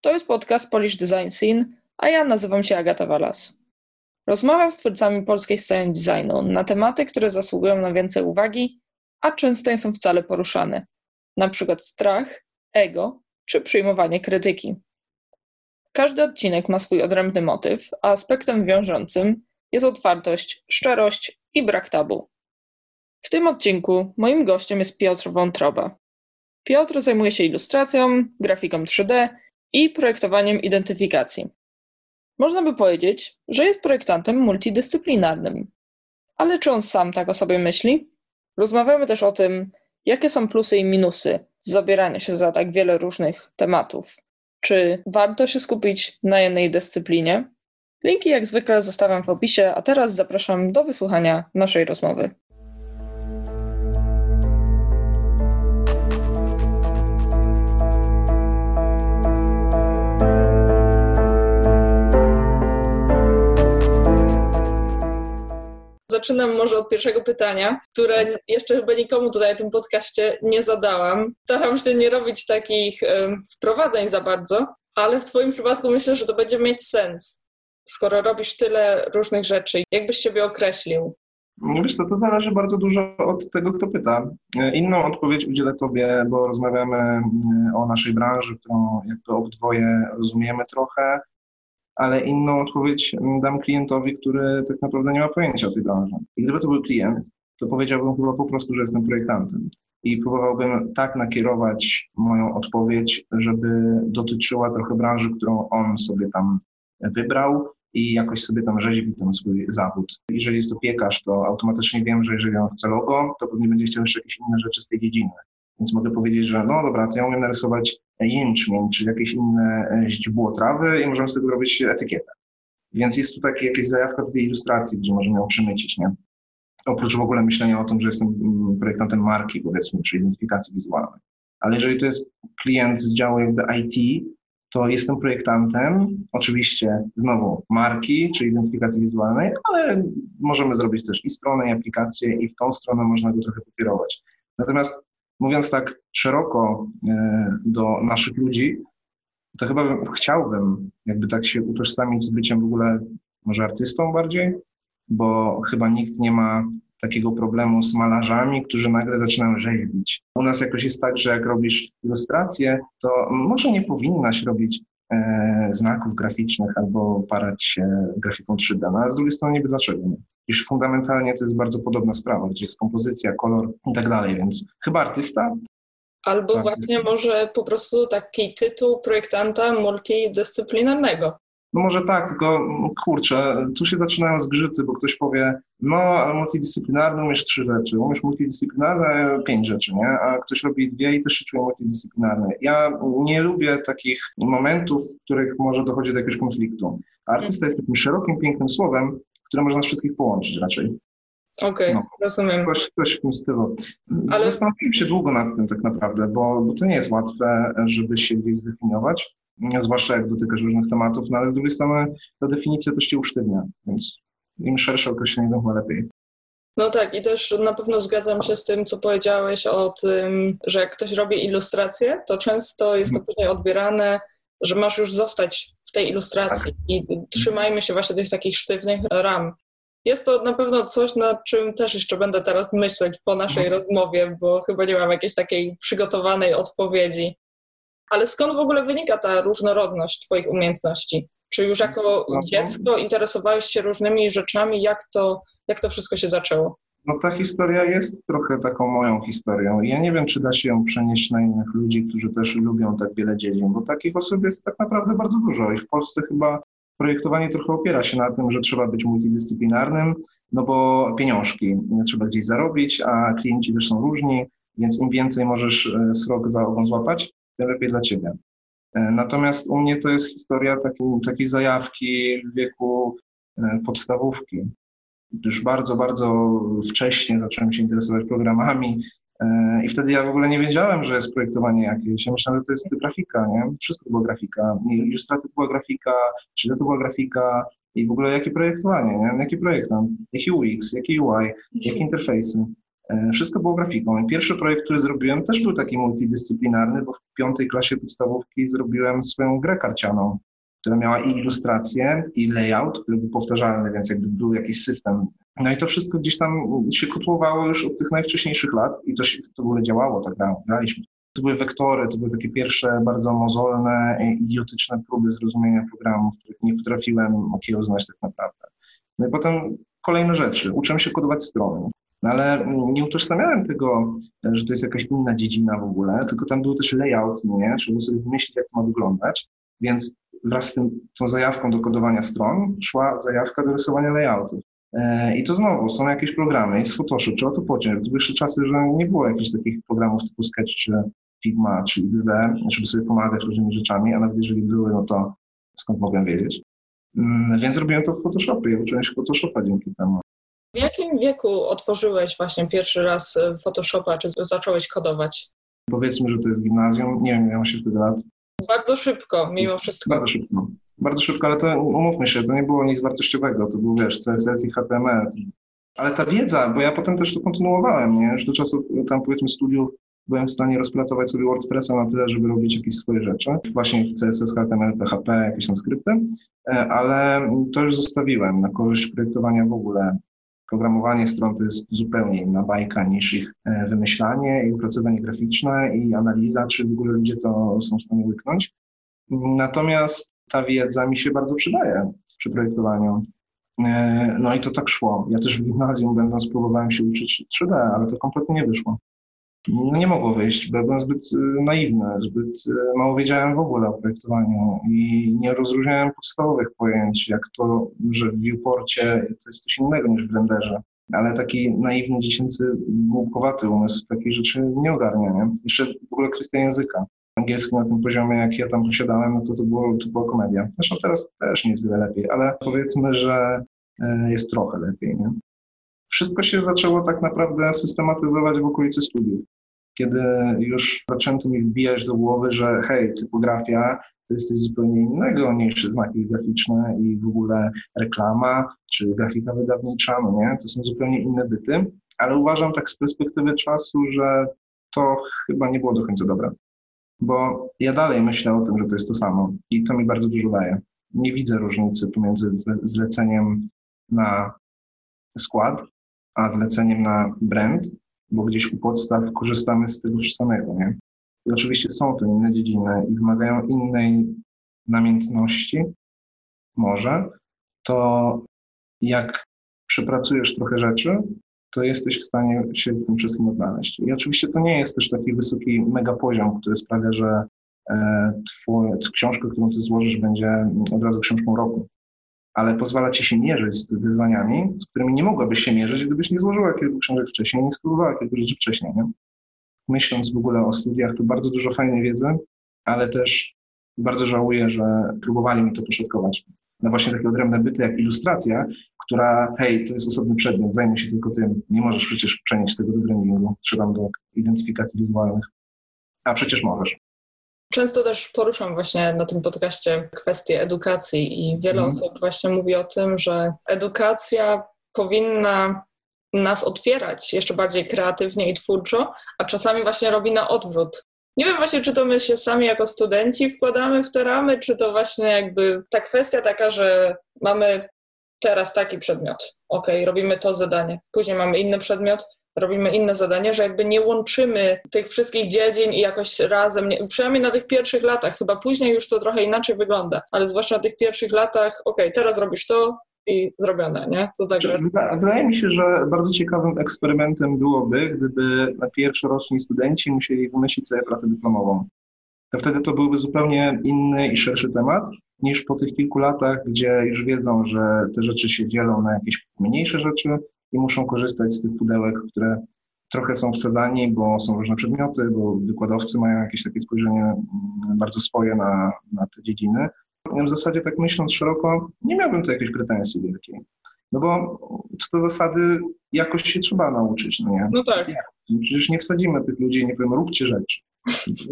To jest podcast Polish Design Scene, a ja nazywam się Agata Walas. Rozmawiam z twórcami polskiej sceny designu na tematy, które zasługują na więcej uwagi, a często nie są wcale poruszane, na przykład strach, ego czy przyjmowanie krytyki. Każdy odcinek ma swój odrębny motyw, a aspektem wiążącym jest otwartość, szczerość i brak tabu. W tym odcinku moim gościem jest Piotr Wątroba. Piotr zajmuje się ilustracją, grafiką 3D i projektowaniem identyfikacji. Można by powiedzieć, że jest projektantem multidyscyplinarnym. Ale czy on sam tak o sobie myśli? Rozmawiamy też o tym, jakie są plusy i minusy zabierania się za tak wiele różnych tematów. Czy warto się skupić na jednej dyscyplinie? Linki jak zwykle zostawiam w opisie, a teraz zapraszam do wysłuchania naszej rozmowy. Zaczynam może od pierwszego pytania, które jeszcze chyba nikomu tutaj w tym podcaście nie zadałam. Staram się nie robić takich um, wprowadzeń za bardzo, ale w Twoim przypadku myślę, że to będzie mieć sens, skoro robisz tyle różnych rzeczy. Jakbyś siebie określił? No wiesz co, to zależy bardzo dużo od tego, kto pyta. Inną odpowiedź udzielę Tobie, bo rozmawiamy mm, o naszej branży, którą jakby obydwoje rozumiemy trochę, ale inną odpowiedź dam klientowi, który tak naprawdę nie ma pojęcia o tej branży. I gdyby to był klient, to powiedziałbym chyba po prostu, że jestem projektantem. I próbowałbym tak nakierować moją odpowiedź, żeby dotyczyła trochę branży, którą on sobie tam wybrał i jakoś sobie tam rzeźbi ten swój zawód. Jeżeli jest to piekarz, to automatycznie wiem, że jeżeli on chce logo, to pewnie będzie chciał jeszcze jakieś inne rzeczy z tej dziedziny. Więc mogę powiedzieć, że no dobra, to ja umiem narysować jęczmień, czy jakieś inne e, źdźbło trawy i możemy z tego robić etykietę. Więc jest tu taka jakaś zajawka do tej ilustracji, gdzie możemy ją przemycić, nie? Oprócz w ogóle myślenia o tym, że jestem mm, projektantem marki, powiedzmy, czy identyfikacji wizualnej. Ale jeżeli to jest klient z działu jakby IT, to jestem projektantem, oczywiście znowu marki czy identyfikacji wizualnej, ale możemy zrobić też i stronę, i aplikację, i w tą stronę można go trochę pokierować. Natomiast mówiąc tak szeroko e, do naszych ludzi, to chyba chciałbym jakby tak się utożsamić z byciem w ogóle może artystą bardziej, bo chyba nikt nie ma takiego problemu z malarzami, którzy nagle zaczynają rzeźbić. U nas jakoś jest tak, że jak robisz ilustrację, to może nie powinnaś robić znaków graficznych albo parać się grafiką 3D, no, ale z drugiej strony niby dlaczego nie? Iż fundamentalnie to jest bardzo podobna sprawa, gdzie jest kompozycja, kolor i tak dalej, więc chyba artysta. Albo tak. właśnie może po prostu taki tytuł projektanta multidyscyplinarnego. No może tak, tylko kurczę, tu się zaczynają zgrzyty, bo ktoś powie, no multidyscyplinarny umiesz trzy rzeczy, umiesz multidyscyplinarne pięć rzeczy, nie? A ktoś robi dwie i też się czuje multidyscyplinarny. Ja nie lubię takich momentów, w których może dochodzi do jakiegoś konfliktu. Artysta jest takim szerokim, pięknym słowem, które można wszystkich połączyć raczej. Okej, okay, no, rozumiem. Coś, coś w tym stylu. Ale... Zastanowiłem się długo nad tym tak naprawdę, bo, bo to nie jest łatwe, żeby się gdzieś zdefiniować zwłaszcza jak dotykasz różnych tematów, no ale z drugiej strony ta definicja też cię usztywnia, więc im szersze określenie, tym lepiej. No tak, i też na pewno zgadzam się z tym, co powiedziałeś o tym, że jak ktoś robi ilustrację, to często jest to później odbierane, że masz już zostać w tej ilustracji tak. i trzymajmy się właśnie tych takich sztywnych ram. Jest to na pewno coś, nad czym też jeszcze będę teraz myśleć po naszej mhm. rozmowie, bo chyba nie mam jakiejś takiej przygotowanej odpowiedzi. Ale skąd w ogóle wynika ta różnorodność Twoich umiejętności? Czy już jako no, dziecko interesowałeś się różnymi rzeczami? Jak to, jak to wszystko się zaczęło? No ta historia jest trochę taką moją historią. Ja nie wiem, czy da się ją przenieść na innych ludzi, którzy też lubią tak wiele dziedzin, bo takich osób jest tak naprawdę bardzo dużo i w Polsce chyba projektowanie trochę opiera się na tym, że trzeba być multidyscyplinarnym, no bo pieniążki trzeba gdzieś zarobić, a klienci też są różni, więc im więcej możesz e, srok za ogon złapać, tym lepiej dla ciebie. E, natomiast u mnie to jest historia takiej, takiej zajawki w wieku e, podstawówki. Już bardzo, bardzo wcześnie zacząłem się interesować programami e, i wtedy ja w ogóle nie wiedziałem, że jest projektowanie jakieś. Ja myślałem, że to jest grafika, nie? Wszystko było grafika. Ilustracja to była grafika, 3D to była grafika i w ogóle jakie projektowanie, nie? Jaki projektant, jaki UX, jaki UI, jakie interfejsy. E, wszystko było grafiką. Pierwszy projekt, który zrobiłem, też był taki multidyscyplinarny, bo w piątej klasie podstawówki zrobiłem swoją grę karcianą, która miała i ilustrację, i layout, który był powtarzalny, więc jakby był jakiś system. No i to wszystko gdzieś tam się kotłowało już od tych najwcześniejszych lat i to, się, to w ogóle działało, tak graliśmy. To były wektory, to były takie pierwsze bardzo mozolne, idiotyczne próby zrozumienia programów, których nie potrafiłem okiełznać tak naprawdę. No i potem kolejne rzeczy. Uczyłem się kodować strony. No ale nie utożsamiałem tego, że to jest jakaś inna dziedzina w ogóle, tylko tam był też layout, nie? Trzeba sobie wymyślić, jak to ma wyglądać. Więc wraz z tym, tą zajawką do kodowania stron szła zajawka do rysowania layoutów. E, I to znowu są jakieś programy, jest Photoshop, trzeba to pociąć. To były czasy, że nie było jakichś takich programów typu Sketch czy Figma czy XD, żeby sobie pomagać różnymi rzeczami, a nawet jeżeli były, no to skąd mogłem wiedzieć. Mm, więc robiłem to w Photoshopie uczyłem się Photoshopa dzięki temu. W jakim wieku otworzyłeś właśnie pierwszy raz e, Photoshopa, czy zacząłeś kodować? Powiedzmy, że to jest gimnazjum, nie wiem, miałem się wtedy lat. Bardzo szybko, mimo wszystko. Bardzo szybko. Bardzo szybko, ale to umówmy się, to nie było nic wartościowego, to był wiesz, CSS i HTML. Ale ta wiedza, bo ja potem też to kontynuowałem, nie? Już do czasu tam powiedzmy studiów byłem w stanie rozpracować sobie WordPressa na tyle, żeby robić jakieś swoje rzeczy, właśnie w CSS, HTML, PHP, jakieś tam skrypty, e, ale to już zostawiłem na korzyść projektowania w ogóle Programowanie stron to jest zupełnie inna bajka niż ich e, wymyślanie i opracowanie graficzne i analiza, czy w ogóle ludzie to są w stanie łyknąć. Natomiast ta wiedza mi się bardzo przydaje przy projektowaniu. E, no i to tak szło. Ja też w gimnazjum będąc próbowałem się uczyć 3D, ale to kompletnie nie wyszło nie mogło wyjść, bo byłem zbyt y, naiwny, zbyt y, mało wiedziałem w ogóle o projektowaniu i nie rozróżniałem podstawowych pojęć, jak to, że w viewporcie to jest coś innego niż w renderze. Ale taki naiwny, dziecięcy, głupkowaty umysł takich rzeczy nie ogarnia. Nie? Jeszcze w ogóle kwestia języka. Angielski na tym poziomie, jak ja tam posiadałem, no to to, było, to była komedia. Zresztą teraz też nie jest wiele lepiej, ale powiedzmy, że y, jest trochę lepiej. Nie? Wszystko się zaczęło tak naprawdę systematyzować w okolicy studiów kiedy już zaczęto mi wbijać do głowy, że hej, typografia to jest coś zupełnie innego niż znaki graficzne i w ogóle reklama czy grafika wydawnicza, no nie? To są zupełnie inne byty, ale uważam tak z perspektywy czasu, że to chyba nie było do końca dobre, bo ja dalej myślę o tym, że to jest to samo i to mi bardzo dużo daje. Nie widzę różnicy pomiędzy zleceniem na skład, a zleceniem na brand, bo gdzieś u podstaw korzystamy z tego samego, nie? I oczywiście są to inne dziedziny i wymagają innej namiętności, może, to jak przepracujesz trochę rzeczy, to jesteś w stanie się w tym wszystkim odnaleźć. I oczywiście to nie jest też taki wysoki mega poziom, który sprawia, że e, twój, książka, którą ty złożysz, będzie od razu książką roku ale pozwala ci się mierzyć z wyzwaniami, z którymi nie mogłabyś się mierzyć, gdybyś nie złożyła kilku książek wcześniej, nie spróbowała kilku rzeczy wcześniej. Nie? Myśląc w ogóle o studiach, to bardzo dużo fajnej wiedzy, ale też bardzo żałuję, że próbowali mi to poszatkować. Na właśnie takie odrębne byty jak ilustracja, która, hej, to jest osobny przedmiot, zajmij się tylko tym, nie możesz przecież przenieść tego do brandingu, czy tam do identyfikacji wizualnych. A przecież możesz. Często też poruszam właśnie na tym podcaście kwestię edukacji i wiele mm. osób właśnie mówi o tym, że edukacja powinna nas otwierać jeszcze bardziej kreatywnie i twórczo, a czasami właśnie robi na odwrót. Nie wiem właśnie, czy to my się sami jako studenci wkładamy w te ramy, czy to właśnie jakby ta kwestia taka, że mamy teraz taki przedmiot. Ok, robimy to zadanie. Później mamy inny przedmiot, robimy inne zadania, że jakby nie łączymy tych wszystkich dziedzin i jakoś razem, nie, przynajmniej na tych pierwszych latach, chyba później już to trochę inaczej wygląda, ale zwłaszcza na tych pierwszych latach, ok, teraz robisz to, i zrobione, nie? To także... Wydaje mi się, że bardzo ciekawym eksperymentem byłoby, gdyby pierwszoroczni studenci musieli wymyślić sobie pracę dyplomową. To wtedy to byłby zupełnie inny i szerszy temat niż po tych kilku latach, gdzie już wiedzą, że te rzeczy się dzielą na jakieś mniejsze rzeczy, i muszą korzystać z tych pudełek, które trochę są wsadzani, bo są różne przedmioty, bo wykładowcy mają jakieś takie spojrzenie mm, bardzo swoje na, na te dziedziny. W zasadzie tak myśląc szeroko, nie miałbym tu jakiejś pretensji wielkiej. No bo co do zasady jakoś się trzeba nauczyć, no nie? No tak. Przecież nie wsadzimy tych ludzi, nie powiem, róbcie rzeczy.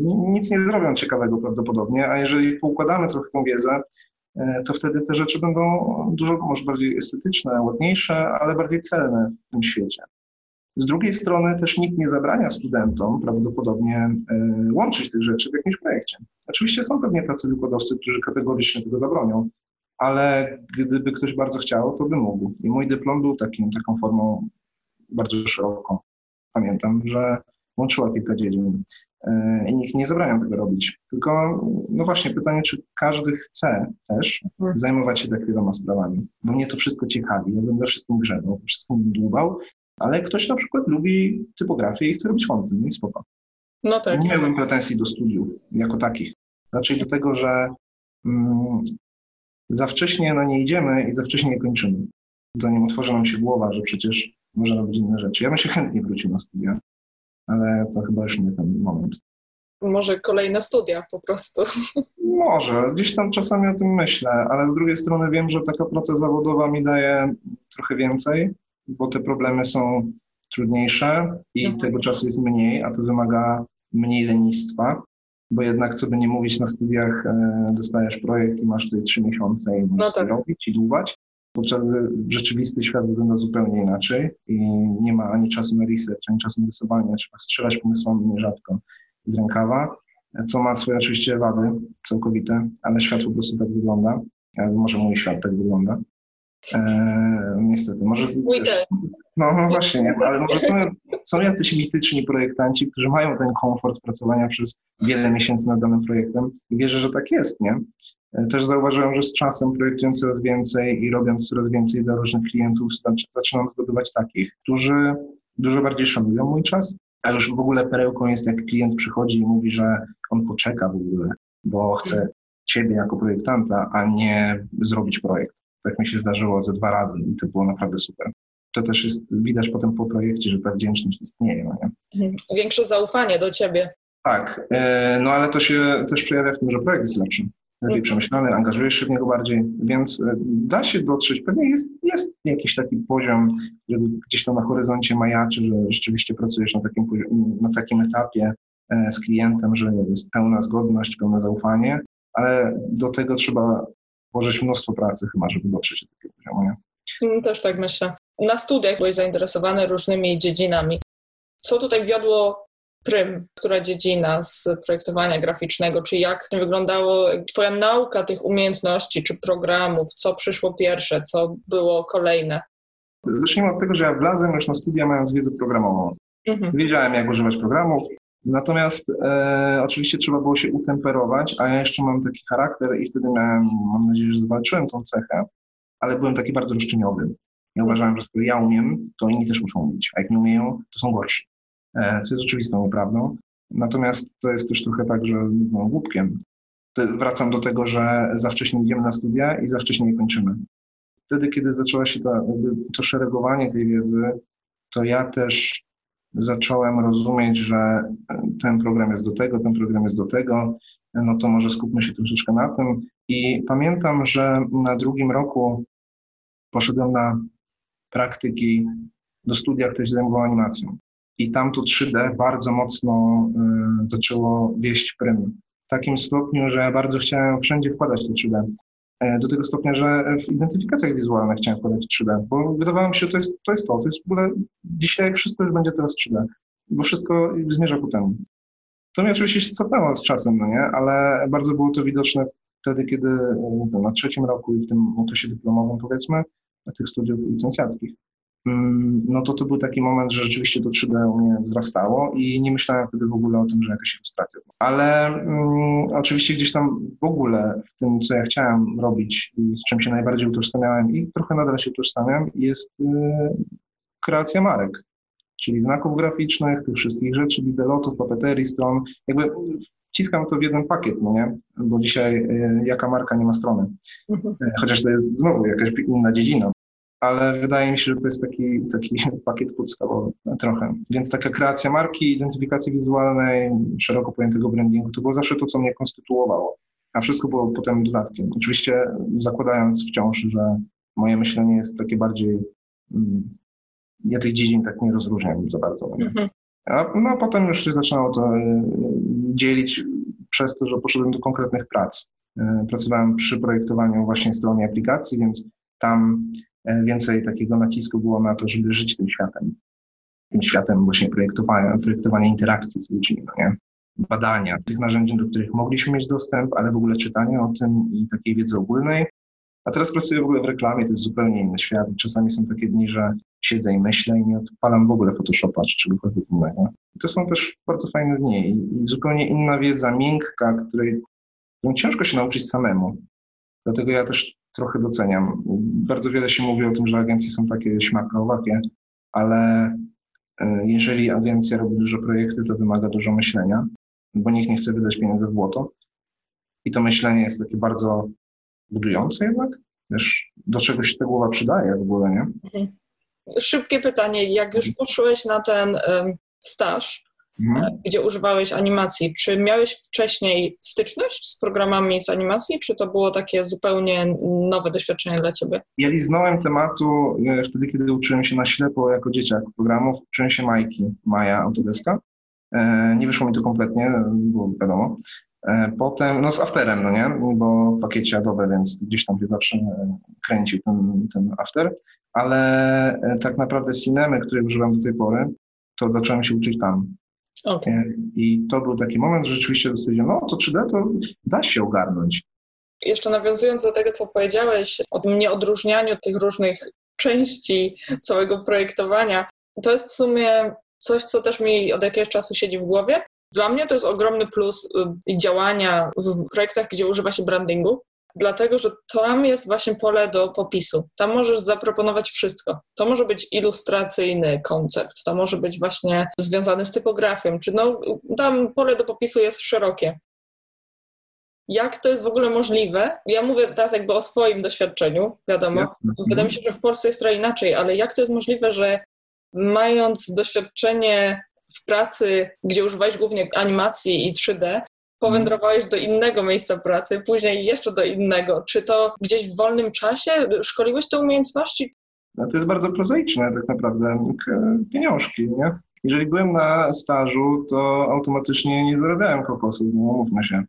Nic nie zrobią ciekawego prawdopodobnie, a jeżeli poukładamy trochę tą wiedzę, to wtedy te rzeczy będą dużo może bardziej estetyczne, ładniejsze, ale bardziej celne w tym świecie. Z drugiej strony też nikt nie zabrania studentom prawdopodobnie y, łączyć tych rzeczy w jakimś projekcie. Oczywiście są pewnie tacy wykładowcy, którzy kategorycznie tego zabronią, ale gdyby ktoś bardzo chciał, to by mógł. I mój dyplom był takim, taką formą bardzo szeroką. Pamiętam, że łączyła kilka dziedzin i nikt nie zabrania tego robić. Tylko, no właśnie, pytanie, czy każdy chce też mhm. zajmować się tak wieloma sprawami. Bo mnie to wszystko ciekawi, ja bym we wszystkim grzebał, wszystkim dłubał, ale ktoś na przykład lubi typografię i chce robić fonty, no i spoko. No tak. Nie miałbym pretensji do studiów jako takich. Raczej do tego, że mm, za wcześnie na nie idziemy i za wcześnie nie kończymy. Zanim otworzy nam się głowa, że przecież można robić inne rzeczy. Ja bym się chętnie wrócił na studia, ale to chyba już nie ten moment. Może kolejne studia po prostu. Może, gdzieś tam czasami o tym myślę, ale z drugiej strony wiem, że taka praca zawodowa mi daje trochę więcej, bo te problemy są trudniejsze i mhm. tego czasu jest mniej, a to wymaga mniej lenistwa, bo jednak, co by nie mówić, na studiach e, dostajesz projekt i masz tutaj trzy miesiące i musisz no tak. robić i długować podczas gdy rzeczywisty świat wygląda zupełnie inaczej i nie ma ani czasu na research, ani czasu na rysowanie, trzeba strzelać pomysłami nierzadko z rękawa, co ma swoje oczywiście wady całkowite, ale świat po prostu tak wygląda, może mój świat tak wygląda. Eee, niestety, może... No, no właśnie, nie, ale może to są jacyś mityczni projektanci, którzy mają ten komfort pracowania przez wiele miesięcy nad danym projektem i wierzę, że tak jest, nie? Też zauważyłem, że z czasem projektując coraz więcej i robiąc coraz więcej dla różnych klientów, zaczynam zdobywać takich, którzy dużo bardziej szanują mój czas, a już w ogóle perełką jest, jak klient przychodzi i mówi, że on poczeka w ogóle, bo chce ciebie jako projektanta, a nie zrobić projekt. Tak mi się zdarzyło ze dwa razy i to było naprawdę super. To też jest, widać potem po projekcie, że ta wdzięczność istnieje. No nie? Mhm. Większe zaufanie do ciebie. Tak, e, no ale to się też przejawia w tym, że projekt jest lepszy lepiej przemyślany, angażujesz się w niego bardziej, więc e, da się dotrzeć. Pewnie jest, jest jakiś taki poziom, gdzieś tam na horyzoncie majaczy, że rzeczywiście pracujesz na takim, na takim etapie e, z klientem, że jest pełna zgodność, pełne zaufanie, ale do tego trzeba włożyć mnóstwo pracy chyba, żeby dotrzeć do takiego poziomu. Nie? Mm, też tak myślę. Na studiach byłeś zainteresowany różnymi dziedzinami. Co tutaj wiodło prym, która dziedzina z projektowania graficznego, czy jak wyglądało Twoja nauka tych umiejętności, czy programów, co przyszło pierwsze, co było kolejne? Zacznijmy od tego, że ja wlazłem już na studia mając wiedzę programową. Mhm. Wiedziałem, jak używać programów, natomiast e, oczywiście trzeba było się utemperować, a ja jeszcze mam taki charakter i wtedy miałem, mam nadzieję, że zobaczyłem tą cechę, ale byłem taki bardzo roszczeniowy. Ja uważałem, że skoro ja umiem, to inni też muszą umieć, a jak nie umieją, to są gorsi. E, co jest oczywistą nieprawdą. Natomiast to jest też trochę tak, że no. Wracam do tego, że za wcześnie idziemy na studia i za wcześnie je kończymy. Wtedy, kiedy zaczęła się ta, to szeregowanie tej wiedzy, to ja też zacząłem rozumieć, że ten program jest do tego, ten program jest do tego, no to może skupmy się troszeczkę na tym. I pamiętam, że na drugim roku poszedłem na praktyki do studia, które się zajmowało animacją. I tam to 3D bardzo mocno y, zaczęło wieść prym. W takim stopniu, że bardzo chciałem wszędzie wkładać to 3D. E, do tego stopnia, że w identyfikacjach wizualnych chciałem wkładać 3D, bo wydawało mi się, że to jest to, jest to. To jest w ogóle dzisiaj wszystko już będzie teraz 3D, bo wszystko zmierza ku temu. To mi oczywiście się cofnęło z czasem, no nie? ale bardzo było to widoczne wtedy, kiedy y, na trzecim roku i w tym okresie dyplomowym, powiedzmy, tych studiów licencjackich, no to to był taki moment, że rzeczywiście to 3D u mnie wzrastało i nie myślałem wtedy w ogóle o tym, że jakaś ilustracja. Ale mm, oczywiście gdzieś tam w ogóle w tym, co ja chciałem robić i z czym się najbardziej utożsamiałem i trochę nadal się utożsamiam, jest y, kreacja marek, czyli znaków graficznych, tych wszystkich rzeczy, bidelotów, papeterii, stron. Jakby wciskam to w jeden pakiet, no nie? Bo dzisiaj y, jaka marka nie ma strony. Mhm. Chociaż to jest znowu jakaś inna dziedzina, ale wydaje mi się, że to jest taki, taki pakiet podstawowy trochę. Więc taka kreacja marki, identyfikacji wizualnej, szeroko pojętego brandingu, to było zawsze to, co mnie konstytuowało, a wszystko było potem dodatkiem. Oczywiście zakładając wciąż, że moje myślenie jest takie bardziej, mm, ja tych dziedzin tak nie rozróżniam za bardzo. Mhm. A no, potem już się zaczynało to y, dzielić przez to, że poszedłem do konkretnych prac. Y, pracowałem przy projektowaniu właśnie strony aplikacji, więc tam E, więcej takiego nacisku było na to, żeby żyć tym światem. tym światem właśnie projektowania, projektowania interakcji z ludźmi, no nie? badania tych narzędzi, do których mogliśmy mieć dostęp, ale w ogóle czytania o tym i takiej wiedzy ogólnej. A teraz pracuję w ogóle w reklamie, to jest zupełnie inny świat. Czasami są takie dni, że siedzę i myślę i nie odpalam w ogóle Photoshopa czy czegokolwiek innego. To są też bardzo fajne dni i, i zupełnie inna wiedza, miękka, której, którą ciężko się nauczyć samemu. Dlatego ja też trochę doceniam. Bardzo wiele się mówi o tym, że agencje są takie śmakowakie, ale e, jeżeli agencja robi dużo projekty, to wymaga dużo myślenia, bo nikt nie chce wydać pieniędzy w błoto. I to myślenie jest takie bardzo budujące jednak. Wiesz, do czego się ta głowa przydaje w ogóle, nie? Mhm. Szybkie pytanie. Jak już poszłeś na ten um, staż, mhm. E, gdzie używałeś animacji, czy miałeś wcześniej styczność z programami z animacji, czy to było takie zupełnie nowe doświadczenie dla ciebie? Ja liznąłem tematu wtedy, kiedy uczyłem się na ślepo jako dzieciak programów. Uczyłem się Majki, Maja Autodeska. E, nie wyszło mi to kompletnie, bo wiadomo. E, potem, no z Afterem, no nie, bo w pakiecie Adobe, więc gdzieś tam się zawsze kręcił ten, ten After, ale tak naprawdę Cinemy, której używam do tej pory, to zacząłem się uczyć tam. Okay. I to był taki moment, że rzeczywiście stwierdziłem, no to 3D to da się ogarnąć. Jeszcze nawiązując do tego, co powiedziałeś o nieodróżnianiu tych różnych części całego projektowania, to jest w sumie coś, co też mi od jakiegoś czasu siedzi w głowie, dla mnie to jest ogromny plus y, działania w projektach, gdzie używa się brandingu, dlatego że tam jest właśnie pole do popisu. Tam możesz zaproponować wszystko. To może być ilustracyjny koncept, to może być właśnie związany z typografią, czy no, tam pole do popisu jest szerokie. Jak to jest w ogóle możliwe? Ja mówię teraz jakby o swoim doświadczeniu, wiadomo. Wydaje mi się, że w Polsce jest trochę inaczej, ale jak to jest możliwe, że mając doświadczenie w pracy, gdzie używałeś głównie animacji i 3D, powędrowałeś do innego miejsca pracy, później jeszcze do innego. Czy to gdzieś w wolnym czasie szkoliłeś te umiejętności? No to jest bardzo prozaiczne tak naprawdę. Pieniążki, nie? Jeżeli byłem na stażu, to automatycznie nie zarabiałem kokosów, no mówmy się.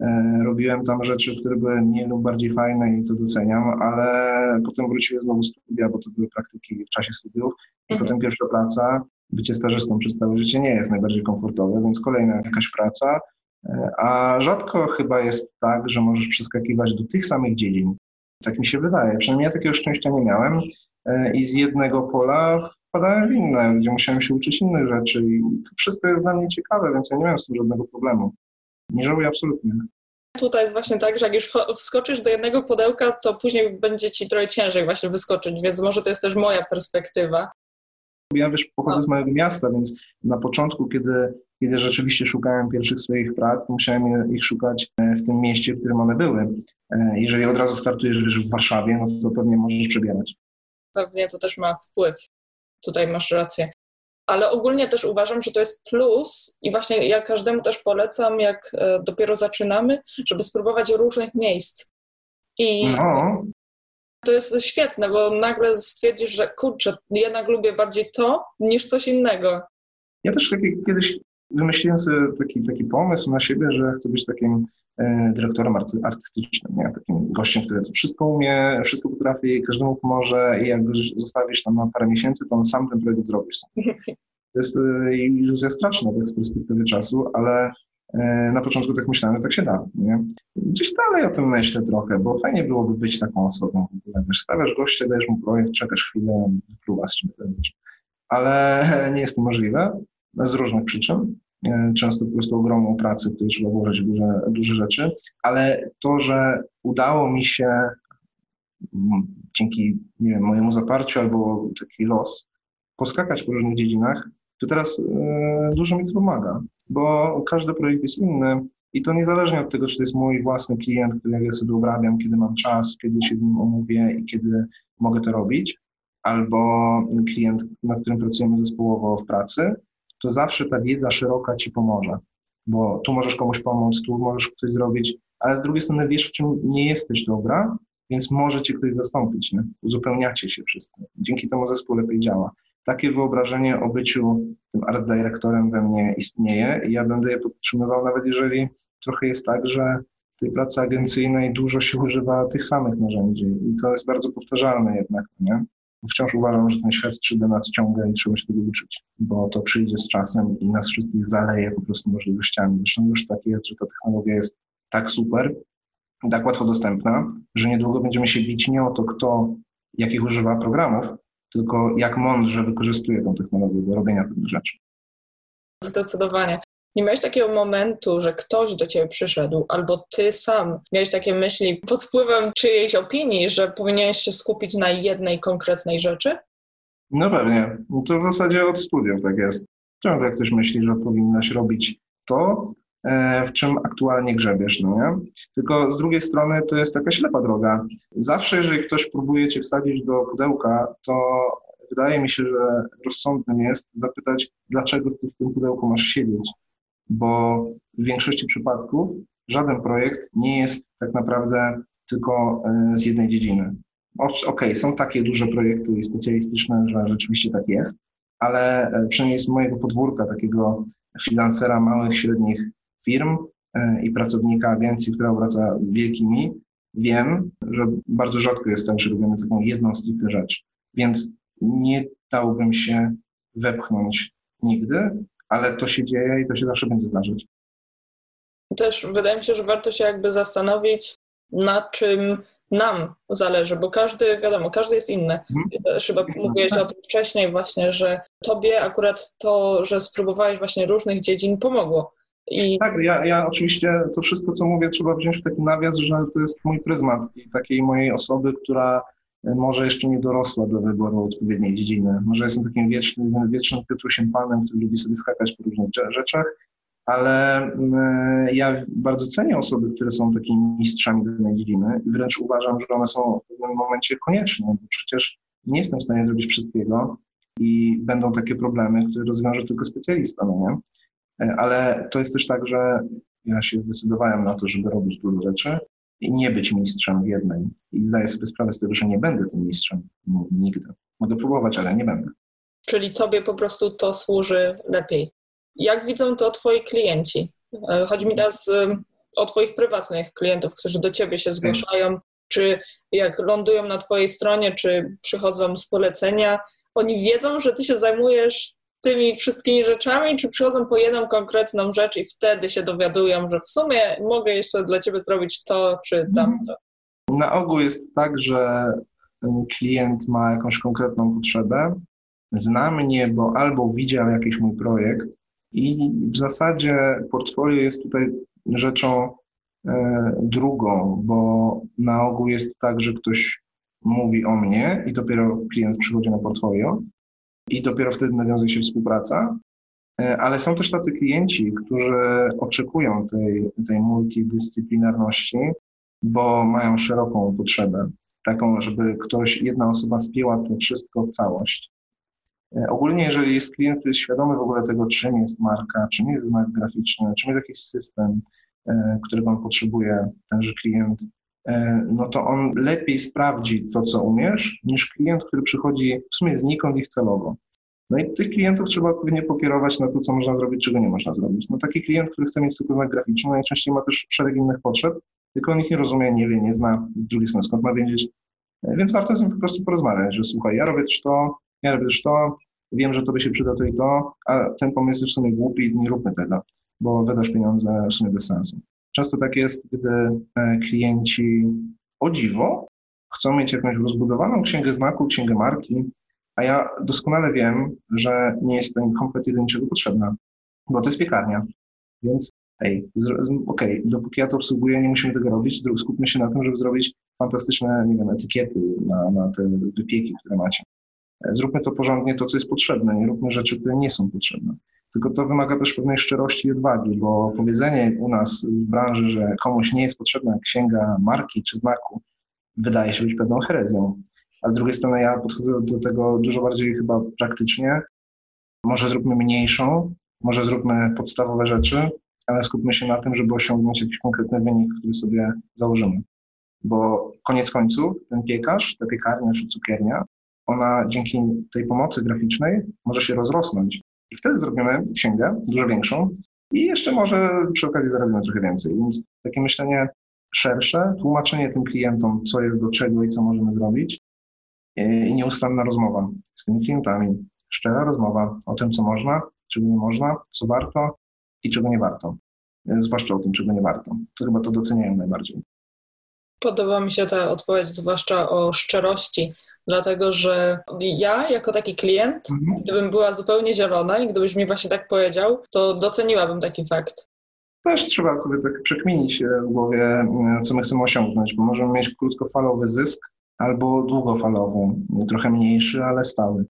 E, robiłem tam rzeczy, które były mniej lub bardziej fajne i to doceniam, ale potem wróciłem znowu studia, bo to były praktyki w czasie studiów. I mhm. potem pierwsza praca, bycie stażystą przez całe życie nie jest najbardziej komfortowe, więc kolejna jakaś praca. A rzadko chyba jest tak, że możesz przeskakiwać do tych samych dziedzin. Tak mi się wydaje. Przynajmniej ja takiego szczęścia nie miałem e, i z jednego pola wpadałem w inne, gdzie musiałem się uczyć innych rzeczy i to wszystko jest dla mnie ciekawe, więc ja nie miałem z tym żadnego problemu. Nie żałuję absolutnie. Tutaj jest właśnie tak, że jak już wskoczysz do jednego pudełka, to później będzie ci trochę ciężej właśnie wyskoczyć, więc może to jest też moja perspektywa. Ja wiesz, pochodzę z małego miasta, więc na początku, kiedy, kiedy rzeczywiście szukałem pierwszych swoich prac, musiałem ich szukać e, w tym mieście, w którym one były. E, jeżeli od razu startujesz wiesz, w Warszawie, no to pewnie możesz przebierać. Pewnie to też ma wpływ. Tutaj masz rację. Ale ogólnie też uważam, że to jest plus i właśnie ja każdemu też polecam, jak e, dopiero zaczynamy, żeby spróbować różnych miejsc. I no to jest świetne, bo nagle stwierdzisz, że kurczę, jednak lubię bardziej to niż coś innego. Ja też taki, kiedyś wymyśliłem sobie taki, taki pomysł na siebie, że chcę być takim e, dyrektorem artystycznym, nie? takim gościem, który wszystko umie, wszystko potrafi, każdemu pomoże i jak go zostawisz tam na parę miesięcy, to on sam ten projekt zrobisz. To jest e, iluzja straszna tak z perspektywy czasu, ale E, na początku tak myślałem, że tak się da. Nie? Gdzieś dalej o tym myślę trochę, bo fajnie byłoby być taką osobą. Wiesz, stawiasz gościa, dajesz mu projekt, czekasz chwilę, próba z czym. Ale nie jest to możliwe z różnych przyczyn. E, często po prostu ogromną pracę, w której trzeba włożyć duże, duże rzeczy, ale to, że udało mi się dzięki nie wiem, mojemu zaparciu albo taki los poskakać po różnych dziedzinach, to teraz y, dużo mi to pomaga bo każdy projekt jest inny i to niezależnie od tego, czy to jest mój własny klient, który ja sobie obrabiam, kiedy mam czas, kiedy się z nim omówię i kiedy mogę to robić, albo klient, nad którym pracujemy zespołowo w pracy, to zawsze ta wiedza szeroka ci pomoże, bo tu możesz komuś pomóc, tu możesz coś zrobić, ale z drugiej strony wiesz, w czym nie jesteś dobra, więc może cię ktoś zastąpić, nie? uzupełniacie się wszyscy. Dzięki temu zespół lepiej działa takie wyobrażenie o byciu tym art dyrektorem we mnie istnieje i ja będę je podtrzymywał, nawet jeżeli trochę jest tak, że w tej pracy agencyjnej dużo się używa tych samych narzędzi i to jest bardzo powtarzalne jednak, nie? Wciąż uważam, że ten świat 3D nadciąga i trzeba się tego uczyć, bo to przyjdzie z czasem i nas wszystkich zaleje po prostu możliwościami. Zresztą już tak jest, że ta technologia jest tak super, tak łatwo dostępna, że niedługo będziemy się bić nie o to, kto jakich używa programów, tylko jak mądrze wykorzystuje tę technologię do robienia pewnych rzeczy. Zdecydowanie. Nie miałeś takiego momentu, że ktoś do ciebie przyszedł, albo ty sam miałeś takie myśli pod wpływem czyjejś opinii, że powinieneś się skupić na jednej konkretnej rzeczy? No pewnie. To w zasadzie od studiów tak jest. Ciągle ktoś myśli, że powinnaś robić to, e, w czym aktualnie grzebiesz, no nie? Tylko z drugiej strony to jest taka ślepa droga. Zawsze, jeżeli ktoś próbuje cię wsadzić do pudełka, to wydaje mi się, że rozsądnym jest zapytać, dlaczego ty w tym pudełku masz siedzieć bo w większości przypadków żaden projekt nie jest tak naprawdę tylko e, z jednej dziedziny. Okej, okay, są takie duże projekty specjalistyczne, że rzeczywiście tak jest, ale e, przynajmniej z mojego podwórka, takiego freelancera małych, średnich firm e, i pracownika agencji, która obraca wielkimi, wiem, że bardzo rzadko jest tak, że robimy taką jedną stricte rzecz. Więc nie dałbym się wepchnąć nigdy, ale to się dzieje i to się zawsze będzie zdarzyć. Też wydaje mi się, że warto się jakby zastanowić, na czym nam zależy, bo każdy, wiadomo, każdy jest inny. Mhm. Chyba mówiłeś o tym wcześniej właśnie, że tobie akurat to, że spróbowałeś właśnie różnych dziedzin pomogło. I... Tak, ja, ja oczywiście to wszystko, co mówię, trzeba wziąć w taki nawias, że to jest mój pryzmat i takiej mojej osoby, która może jeszcze nie dorosła do wyboru odpowiedniej dziedziny. Może jestem takim wiecznym, wiecznym Piotrusiem Panem, który lubi sobie skakać po różnych rzeczach, ale mm, ja bardzo cenię osoby, które są takimi mistrzami danej dziedziny i wręcz uważam, że one są w pewnym momencie konieczne, bo przecież nie jestem w stanie zrobić wszystkiego i będą takie problemy, które rozwiąże tylko specjalista, no nie? Ale to jest też tak, że ja się zdecydowałem na to, żeby robić dużo rzeczy nie być mistrzem w jednej. I zdaję sobie sprawę z tego, że nie będę tym mistrzem nigdy. Mogę próbować, ale nie będę. Czyli tobie po prostu to służy lepiej. Jak widzą to twoi klienci? E, chodzi mi teraz o twoich prywatnych klientów, którzy do ciebie się zgłaszają, czy jak lądują na twojej stronie, czy przychodzą z polecenia, oni wiedzą, że ty się zajmujesz tymi wszystkimi rzeczami, czy przychodzą po jedną konkretną rzecz i wtedy się dowiadują, że w sumie mogę jeszcze dla ciebie zrobić to czy tamto? Na ogół jest tak, że klient ma jakąś konkretną potrzebę, zna mnie, bo albo widział jakiś mój projekt i w zasadzie portfolio jest tutaj rzeczą e, drugą, bo na ogół jest tak, że ktoś mówi o mnie i dopiero klient przychodzi na portfolio, i dopiero wtedy nawiązuje się współpraca. E, ale są też tacy klienci, którzy oczekują tej, tej multidyscyplinarności, bo mają szeroką potrzebę, taką, żeby ktoś, jedna osoba spięła to wszystko w całość. E, ogólnie, jeżeli jest klient, który jest świadomy w ogóle tego, czym jest marka, czym jest znak graficzny, czym jest jakiś system, e, którego on potrzebuje, tenże klient, no to on lepiej sprawdzi to, co umiesz, niż klient, który przychodzi w sumie znikąd ich celowo. No i tych klientów trzeba odpowiednio pokierować na to, co można zrobić, czego nie można zrobić. No taki klient, który chce mieć tylko znak graficzny, najczęściej ma też szereg innych potrzeb, tylko on ich nie rozumie, nie wie, nie zna, z drugiej strony skąd ma wiedzieć. E, więc warto z nim po prostu porozmawiać, że słuchaj, ja robię też to, ja robię też to, wiem, że to by się przyda to i to, a ten pomysł jest w sumie głupi, nie róbmy tego, bo wydasz pieniądze w sumie bez sensu. Często tak jest, gdy e, klienci o dziwo chcą mieć jakąś rozbudowaną księgę znaku, księgę marki, a ja doskonale wiem, że nie jest to im kompletnie do niczego potrzebna, bo to jest piekarnia. Więc ej, okej, okay, dopóki ja to obsługuję, nie musimy tego robić, skupmy się na tym, żeby zrobić fantastyczne, nie wiem, etykiety na, na te wypieki, które macie. E, zróbmy to porządnie, to co jest potrzebne, nie róbmy rzeczy, które nie są potrzebne. Tylko to wymaga też pewnej szczerości i odwagi, bo powiedzenie u nas w branży, że komuś nie jest potrzebna księga marki czy znaku, wydaje się być pewną herezją. A z drugiej strony ja podchodzę do tego dużo bardziej chyba praktycznie. Może zróbmy mniejszą, może zróbmy podstawowe rzeczy, ale skupmy się na tym, żeby osiągnąć jakiś konkretny wynik, który sobie założymy. Bo koniec końców ten piekarz, ta piekarnia czy cukiernia, ona dzięki tej pomocy graficznej może się rozrosnąć i wtedy zrobimy księgę dużo większą i jeszcze może przy okazji zarobimy trochę więcej. Więc takie myślenie szersze, tłumaczenie tym klientom, co jest do czego i co możemy zrobić, i nieustanna rozmowa z tymi klientami, szczera rozmowa o tym, co można, czego nie można, co warto i czego nie warto. Zwłaszcza o tym, czego nie warto. To chyba to doceniają najbardziej. Podoba mi się ta odpowiedź, zwłaszcza o szczerości, dlatego że ja, jako taki klient, mhm. gdybym była zupełnie zielona i gdybyś mi właśnie tak powiedział, to doceniłabym taki fakt. Też trzeba sobie tak przekminić w głowie, co my chcemy osiągnąć, bo możemy mieć krótkofalowy zysk albo długofalowy, trochę mniejszy, ale stały.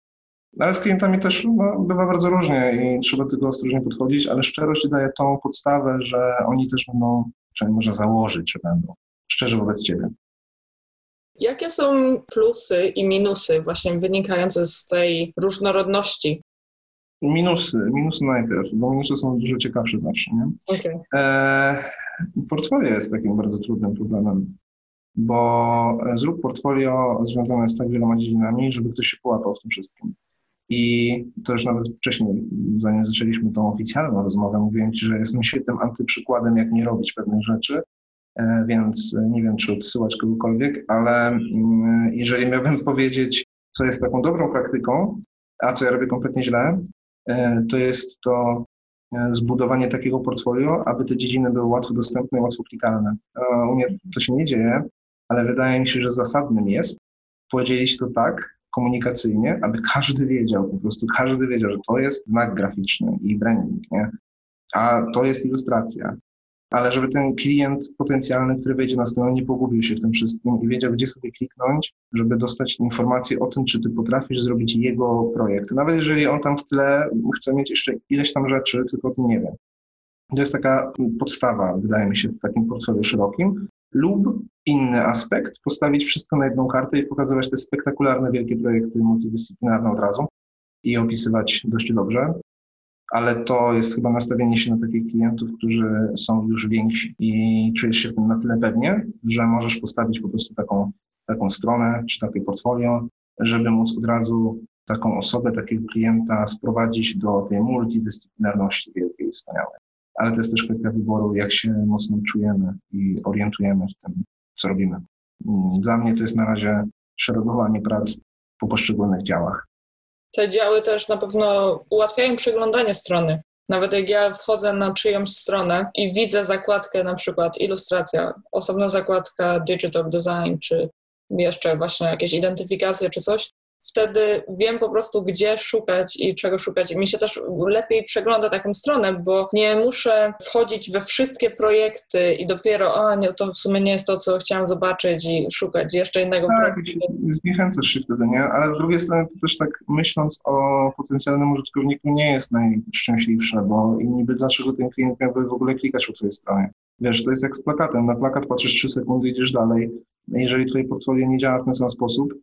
Ale z klientami też no, bywa bardzo różnie i trzeba do tego ostrożnie podchodzić, ale szczerość daje tą podstawę, że oni też będą, czy może założyć, że będą szczerzy wobec ciebie. Jakie są plusy i minusy właśnie wynikające z tej różnorodności? Minusy, minusy najpierw, bo minusy są dużo ciekawsze zawsze, nie? Okay. E, portfolio jest takim bardzo trudnym problemem, bo zrób portfolio związane z tak wieloma dziedzinami, żeby ktoś się połapał w tym wszystkim. I to już nawet wcześniej, zanim zaczęliśmy tą oficjalną rozmowę, mówiłem Ci, że jestem świetnym antyprzykładem, jak nie robić pewnych rzeczy, E, więc nie wiem, czy odsyłać kogokolwiek, ale mm, jeżeli miałbym powiedzieć, co jest taką dobrą praktyką, a co ja robię kompletnie źle, e, to jest to e, zbudowanie takiego portfolio, aby te dziedziny były łatwo dostępne i łatwo klikalne. U mnie to się nie dzieje, ale wydaje mi się, że zasadnym jest podzielić to tak komunikacyjnie, aby każdy wiedział, po prostu każdy wiedział, że to jest znak graficzny i branding, nie? a to jest ilustracja, ale żeby ten klient potencjalny, który wejdzie na stronę, nie pogubił się w tym wszystkim i wiedział, gdzie sobie kliknąć, żeby dostać informację o tym, czy ty potrafisz zrobić jego projekt. Nawet jeżeli on tam w tle chce mieć jeszcze ileś tam rzeczy, tylko o tym nie wie. To jest taka podstawa, wydaje mi się, w takim portfolio szerokim. Lub inny aspekt, postawić wszystko na jedną kartę i pokazywać te spektakularne, wielkie projekty multidyscyplinarne od razu i opisywać dość dobrze ale to jest chyba nastawienie się na takich klientów, którzy są już więksi i czujesz się w tym na tyle pewnie, że możesz postawić po prostu taką, taką stronę czy takie portfolio, żeby móc od razu taką osobę, takiego klienta sprowadzić do tej multidyscyplinarności wielkiej i wspaniałej. Ale to jest też kwestia wyboru, jak się mocno czujemy i orientujemy w tym, co robimy. Dla mnie to jest na razie szeregowanie prac po poszczególnych działach. Te działy też na pewno ułatwiają przeglądanie strony. Nawet jak ja wchodzę na czyjąś stronę i widzę zakładkę, na przykład ilustracja, osobna zakładka digital design, czy jeszcze właśnie jakieś identyfikacje czy coś, wtedy wiem po prostu, gdzie szukać i czego szukać. I mi się też lepiej przegląda taką stronę, bo nie muszę wchodzić we wszystkie projekty i dopiero, a nie, to w sumie nie jest to, co chciałam zobaczyć i szukać jeszcze innego tak, projektu. Zniechęcasz się wtedy, nie? Ale z drugiej strony to też tak myśląc o potencjalnym użytkowniku nie jest najszczęśliwsze, bo i niby dlaczego ten klient miałby w ogóle klikać po twojej stronie. Wiesz, to jest jak z plakatem. Na plakat patrzysz 3 sekundy, idziesz dalej. Jeżeli twoje portfolio nie działa w ten sam sposób,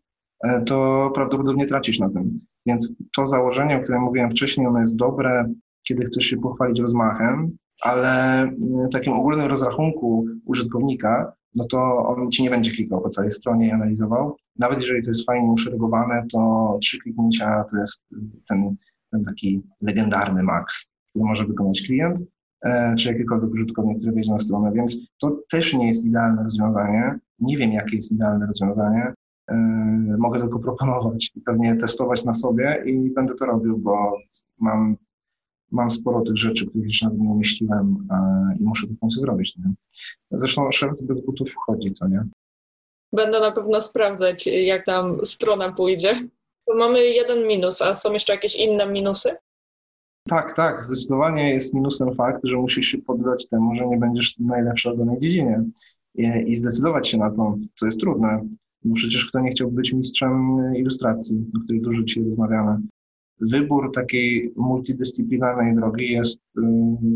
to prawdopodobnie tracisz na tym. Więc to założenie, o którym mówiłem wcześniej, ono jest dobre, kiedy chcesz się pochwalić rozmachem, ale w takim ogólnym rozrachunku użytkownika, no to on ci nie będzie klikał po całej stronie i analizował. Nawet jeżeli to jest fajnie uszeregowane, to trzy kliknięcia to jest ten, ten taki legendarny maks, który może wykonać klient, e, czy jakikolwiek użytkownik, który wejdzie na stronę, więc to też nie jest idealne rozwiązanie. Nie wiem, jakie jest idealne rozwiązanie, mogę tylko proponować i pewnie testować na sobie i będę to robił, bo mam, mam sporo tych rzeczy, których jeszcze nawet nie umieściłem i muszę to w końcu zrobić. Nie? Zresztą szef bez butów wchodzi, co nie? Będę na pewno sprawdzać, jak tam strona pójdzie. Mamy jeden minus, a są jeszcze jakieś inne minusy? Tak, tak. Zdecydowanie jest minusem fakt, że musisz się poddać temu, że nie będziesz najlepszy w danej dziedzinie i, i zdecydować się na to, co jest trudne. Bo przecież kto nie chciałby być mistrzem ilustracji, o której dużo dzisiaj rozmawiamy. Wybór takiej multidyscyplinarnej drogi jest y,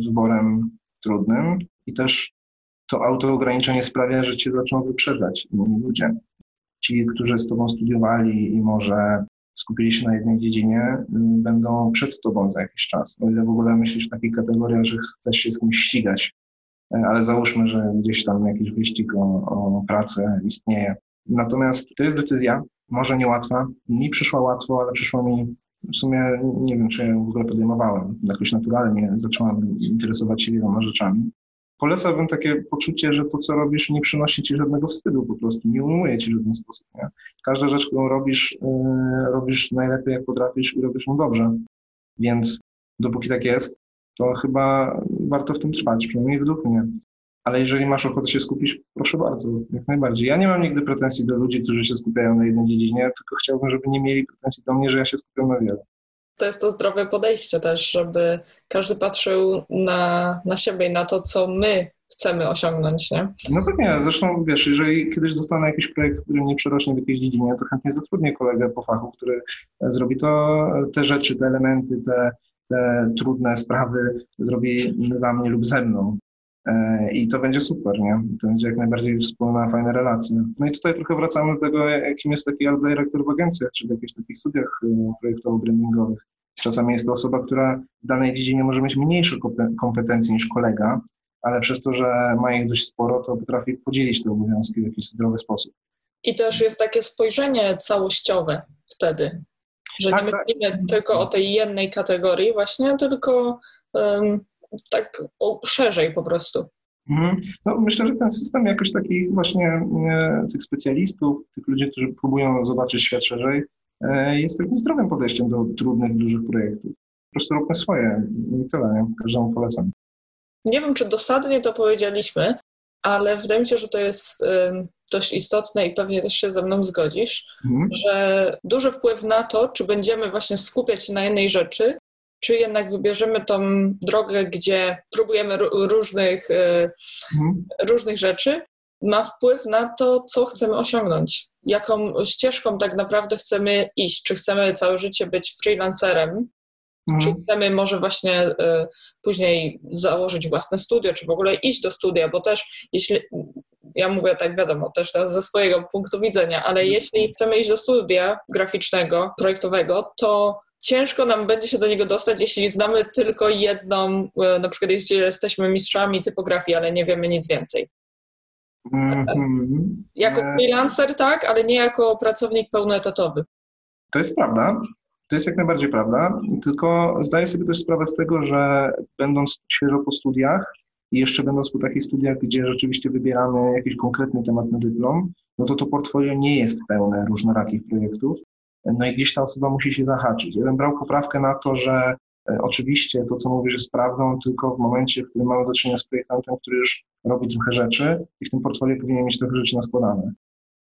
wyborem trudnym i też to autoograniczenie sprawia, że cię zaczną wyprzedzać inni ludzie. Ci, którzy z tobą studiowali i może skupili się na jednej dziedzinie, y, będą przed tobą za jakiś czas. O ile w ogóle myślisz w takich kategoriach, że chcesz się z kimś ścigać, ale załóżmy, że gdzieś tam jakiś wyścig o, o pracę istnieje, Natomiast to jest decyzja, może niełatwa. Mi przyszła łatwo, ale przyszła mi w sumie, nie wiem, czy ja w ogóle podejmowałem. Jakoś naturalnie zacząłem interesować się wieloma rzeczami. Polecałbym takie poczucie, że to, co robisz, nie przynosi ci żadnego wstydu po prostu, nie ujmuje ci w żaden sposób. Nie? każda rzecz, którą robisz, yy, robisz najlepiej jak potrafisz i robisz ją dobrze. Więc dopóki tak jest, to chyba warto w tym trwać, przynajmniej według mnie. Ale jeżeli masz ochotę się skupić, proszę bardzo, jak najbardziej. Ja nie mam nigdy pretensji do ludzi, którzy się skupiają na jednej dziedzinie, tylko chciałbym, żeby nie mieli pretensji do mnie, że ja się skupiam na wiele. To jest to zdrowe podejście też, żeby każdy patrzył na, na siebie i na to, co my chcemy osiągnąć, nie? No pewnie, zresztą wiesz, jeżeli kiedyś dostanę jakiś projekt, który mnie przerośnie w jakiejś dziedzinie, to chętnie zatrudnię kolegę po fachu, który zrobi to, te rzeczy, te elementy, te, te trudne sprawy zrobi za mnie lub ze mną. E, I to będzie super, nie? To będzie jak najbardziej wspólna, fajna relacja. No i tutaj trochę wracamy do tego, jakim jest taki art director w agencjach, czy w jakichś takich studiach e, projektowo-brandingowych. Czasami jest to osoba, która w danej dziedzinie może mieć mniejsze kompetencje niż kolega, ale przez to, że ma ich dość sporo, to potrafi podzielić te obowiązki w jakiś zdrowy sposób. I też jest takie spojrzenie całościowe wtedy, że tak, nie myślimy tak. tylko o tej jednej kategorii właśnie, tylko um, tak szerzej po prostu. Mhm. No, myślę, że ten system jakoś takich właśnie e, tych specjalistów, tych ludzi, którzy próbują zobaczyć świat szerzej, e, jest takim zdrowym podejściem do trudnych, dużych projektów. Po prostu róbmy swoje i tyle, nie? każdemu polecam. Nie wiem, czy dosadnie to powiedzieliśmy, ale wydaje mi się, że to jest dość istotne i pewnie też się ze mną zgodzisz, mhm. że duży wpływ na to, czy będziemy właśnie skupiać się na jednej rzeczy, czy jednak wybierzemy tą drogę, gdzie próbujemy różnych, e, mhm. różnych rzeczy, ma wpływ na to, co chcemy osiągnąć, jaką ścieżką tak naprawdę chcemy iść. Czy chcemy całe życie być freelancerem, Mhm. Czy chcemy może właśnie y, później założyć własne studio, czy w ogóle iść do studia, bo też jeśli, ja mówię tak wiadomo, też teraz ze swojego punktu widzenia, ale mhm. jeśli chcemy iść do studia graficznego, projektowego, to ciężko nam będzie się do niego dostać, jeśli znamy tylko jedną, y, na przykład jeśli jesteśmy mistrzami typografii, ale nie wiemy nic więcej. Mm-hmm. Jako e, freelancer tak, ale nie jako pracownik pełnoetatowy. To jest prawda. To jest jak najbardziej prawda, tylko zdaję sobie też sprawę z tego, że będąc świeżo po studiach i jeszcze będąc po takich studiach, gdzie rzeczywiście wybieramy jakiś konkretny temat na dyplom, no to to portfolio nie jest pełne różnorakich projektów, no i gdzieś ta osoba musi się zahaczyć. Ja bym brał poprawkę na to, że e, oczywiście to, co mówisz, jest prawdą, tylko w momencie, w którym mamy do czynienia z projektantem, który już robi trochę rzeczy i w tym portfolio powinien mieć trochę rzeczy naskładane.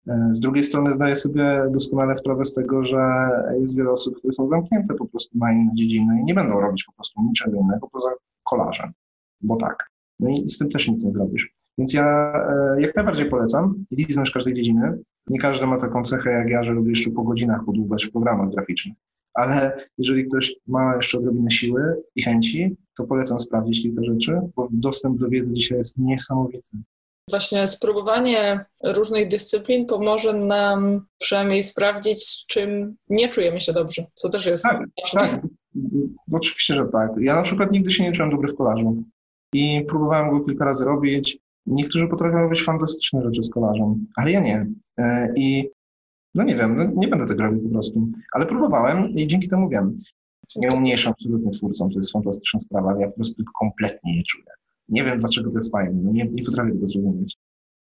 E, z drugiej strony zdaję sobie doskonale sprawę z tego, że jest wiele osób, które są zamknięte po prostu na inne dziedziny i nie będą robić po prostu niczego innego poza kolarzem, bo tak. No i z tym też nic nie zrobisz. Więc ja e, jak najbardziej polecam liznąć każdej dziedziny. Nie każdy ma taką cechę jak ja, że lubi jeszcze po godzinach podłubać w programach graficznych. Ale jeżeli ktoś ma jeszcze odrobinę siły i chęci, to polecam sprawdzić kilka rzeczy, bo dostęp do wiedzy dzisiaj jest niesamowity. Właśnie spróbowanie różnych dyscyplin pomoże nam przynajmniej sprawdzić, z czym nie czujemy się dobrze, co też jest tak, ważne. Tak, oczywiście, że tak. Ja na przykład nigdy się nie czułem dobry w kolażu i próbowałem go kilka razy robić. Niektórzy potrafią robić fantastyczne rzeczy z kolażem, ale ja nie. E, I no nie wiem, no nie będę tego robił po prostu, ale próbowałem i dzięki temu wiem. Nie umniejszam absolutnie twórcom, to jest fantastyczna sprawa, ja po prostu kompletnie nie czuję. Nie wiem, dlaczego to jest fajne. No nie, nie potrafię tego zrozumieć.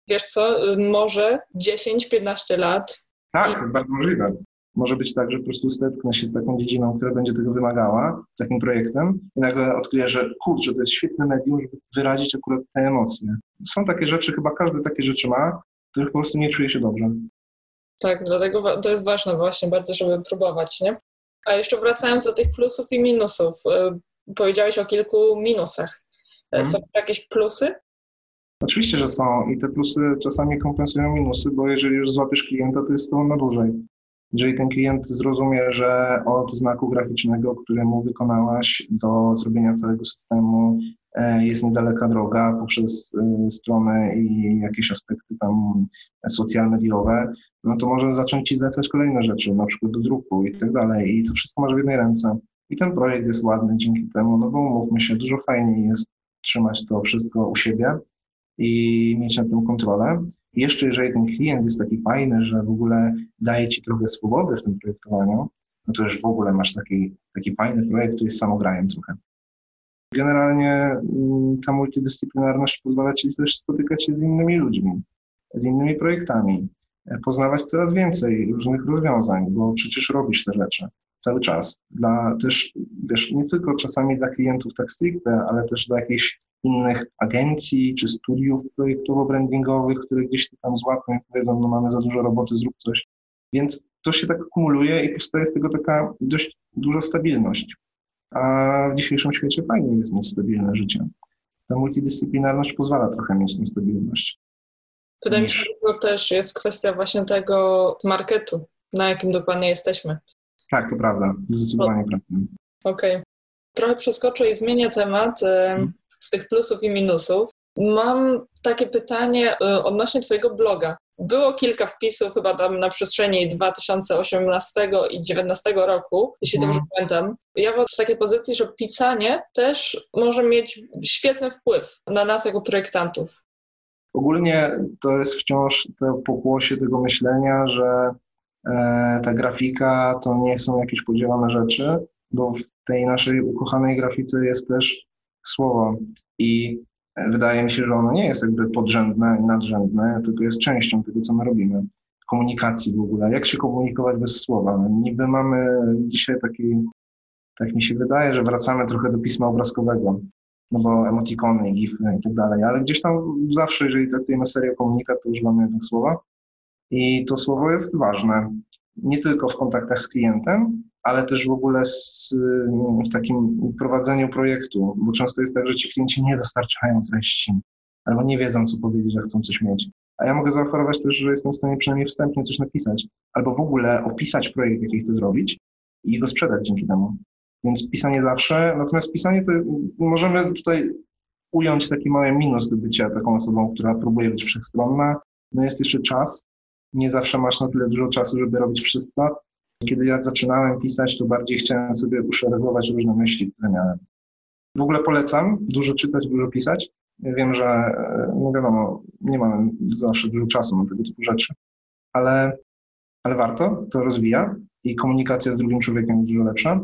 Wiesz co, y, może 10-15 lat. Tak, i... bardzo możliwe. Może być tak, że po prostu zetknę się z taką dziedziną, która będzie tego wymagała, z takim projektem i nagle odkryję, że kurczę, to jest świetne medium, żeby wyrazić akurat te emocje. Są takie rzeczy, chyba każdy takie rzeczy ma, których po prostu nie czuje się dobrze. Tak, dlatego to jest ważne właśnie bardzo, żeby próbować, nie? A jeszcze wracając do tych plusów i minusów, y, powiedziałeś o kilku minusach. Hmm. Są jakieś plusy? Oczywiście, że są i te plusy czasami kompensują minusy, bo jeżeli już złapiesz klienta, to jest to na dłużej. Jeżeli ten klient zrozumie, że od znaku graficznego, który mu wykonałaś, do zrobienia całego systemu e, jest niedaleka droga poprzez e, stronę i jakieś aspekty tam socjalno-mediowe, no to może zacząć ci zlecać kolejne rzeczy, na przykład do druku i tak dalej. I to wszystko masz w jednej ręce. I ten projekt jest ładny dzięki temu, no bo umówmy się, dużo fajniej jest trzymać to wszystko u siebie i mieć nad tym kontrolę. Jeszcze jeżeli ten klient jest taki fajny, że w ogóle daje ci trochę swobody w tym projektowaniu, no to już w ogóle masz taki, taki fajny projekt, który jest samograjem trochę. Generalnie mm, ta multidyscyplinarność pozwala ci też spotykać się z innymi ludźmi, z innymi projektami. poznawać coraz więcej różnych rozwiązań, bo przecież robisz te rzeczy cały czas. Dla też, nie tylko czasami dla klientów tak stricte, ale też dla jakichś innych agencji czy studiów projektowo-brandingowych, które gdzieś tam złapią i powiedzą, no mamy za dużo roboty, zrób coś. Więc to się tak kumuluje i powstaje z tego taka dość duża stabilność. A w dzisiejszym świecie fajnie jest mieć stabilne życie. Ta multidyscyplinarność pozwala trochę mieć tę stabilność. Wydaje mi się, że to też jest kwestia właśnie tego marketu, na jakim dokładnie jesteśmy. Tak, to prawda. Zdecydowanie prawda. Okej. Okay. Trochę przeskoczę i zmienię temat hmm. Z tych plusów i minusów. Mam takie pytanie e, odnośnie Twojego bloga. Było kilka wpisów chyba tam na przestrzeni 2018 i 2019 roku, jeśli dobrze mm. pamiętam. Ja mam w takiej pozycji, że pisanie też może mieć świetny wpływ na nas jako projektantów. Ogólnie to jest wciąż to pokłosie tego myślenia, że e, ta grafika to nie są jakieś podzielone rzeczy, bo w tej naszej ukochanej grafice jest też słowo i wydaje mi się, że ono nie jest jakby podrzędne i nadrzędne, tylko jest częścią tego, co my robimy. Komunikacji w ogóle. Jak się komunikować bez słowa? No, niby mamy dzisiaj taki, tak mi się wydaje, że wracamy trochę do pisma obrazkowego, no bo emotikony, gify i tak dalej, ale gdzieś tam zawsze, jeżeli traktujemy serio komunikat, to używamy jednak słowa i to słowo jest ważne. Nie tylko w kontaktach z klientem, ale też w ogóle z, w takim prowadzeniu projektu, bo często jest tak, że ci klienci nie dostarczają treści albo nie wiedzą, co powiedzieć, że chcą coś mieć. A ja mogę zaoferować też, że jestem w stanie przynajmniej wstępnie coś napisać, albo w ogóle opisać projekt, jaki chcę zrobić i go sprzedać dzięki temu. Więc pisanie zawsze, natomiast pisanie to możemy tutaj ująć taki mały minus do bycia taką osobą, która próbuje być wszechstronna. No jest jeszcze czas. Nie zawsze masz na tyle dużo czasu, żeby robić wszystko. Kiedy ja zaczynałem pisać, to bardziej chciałem sobie uszeregować różne myśli, które miałem. W ogóle polecam dużo czytać, dużo pisać. Wiem, że, no wiadomo, nie mam zawsze dużo czasu na tego typu rzeczy, ale, ale warto, to rozwija i komunikacja z drugim człowiekiem jest dużo lepsza.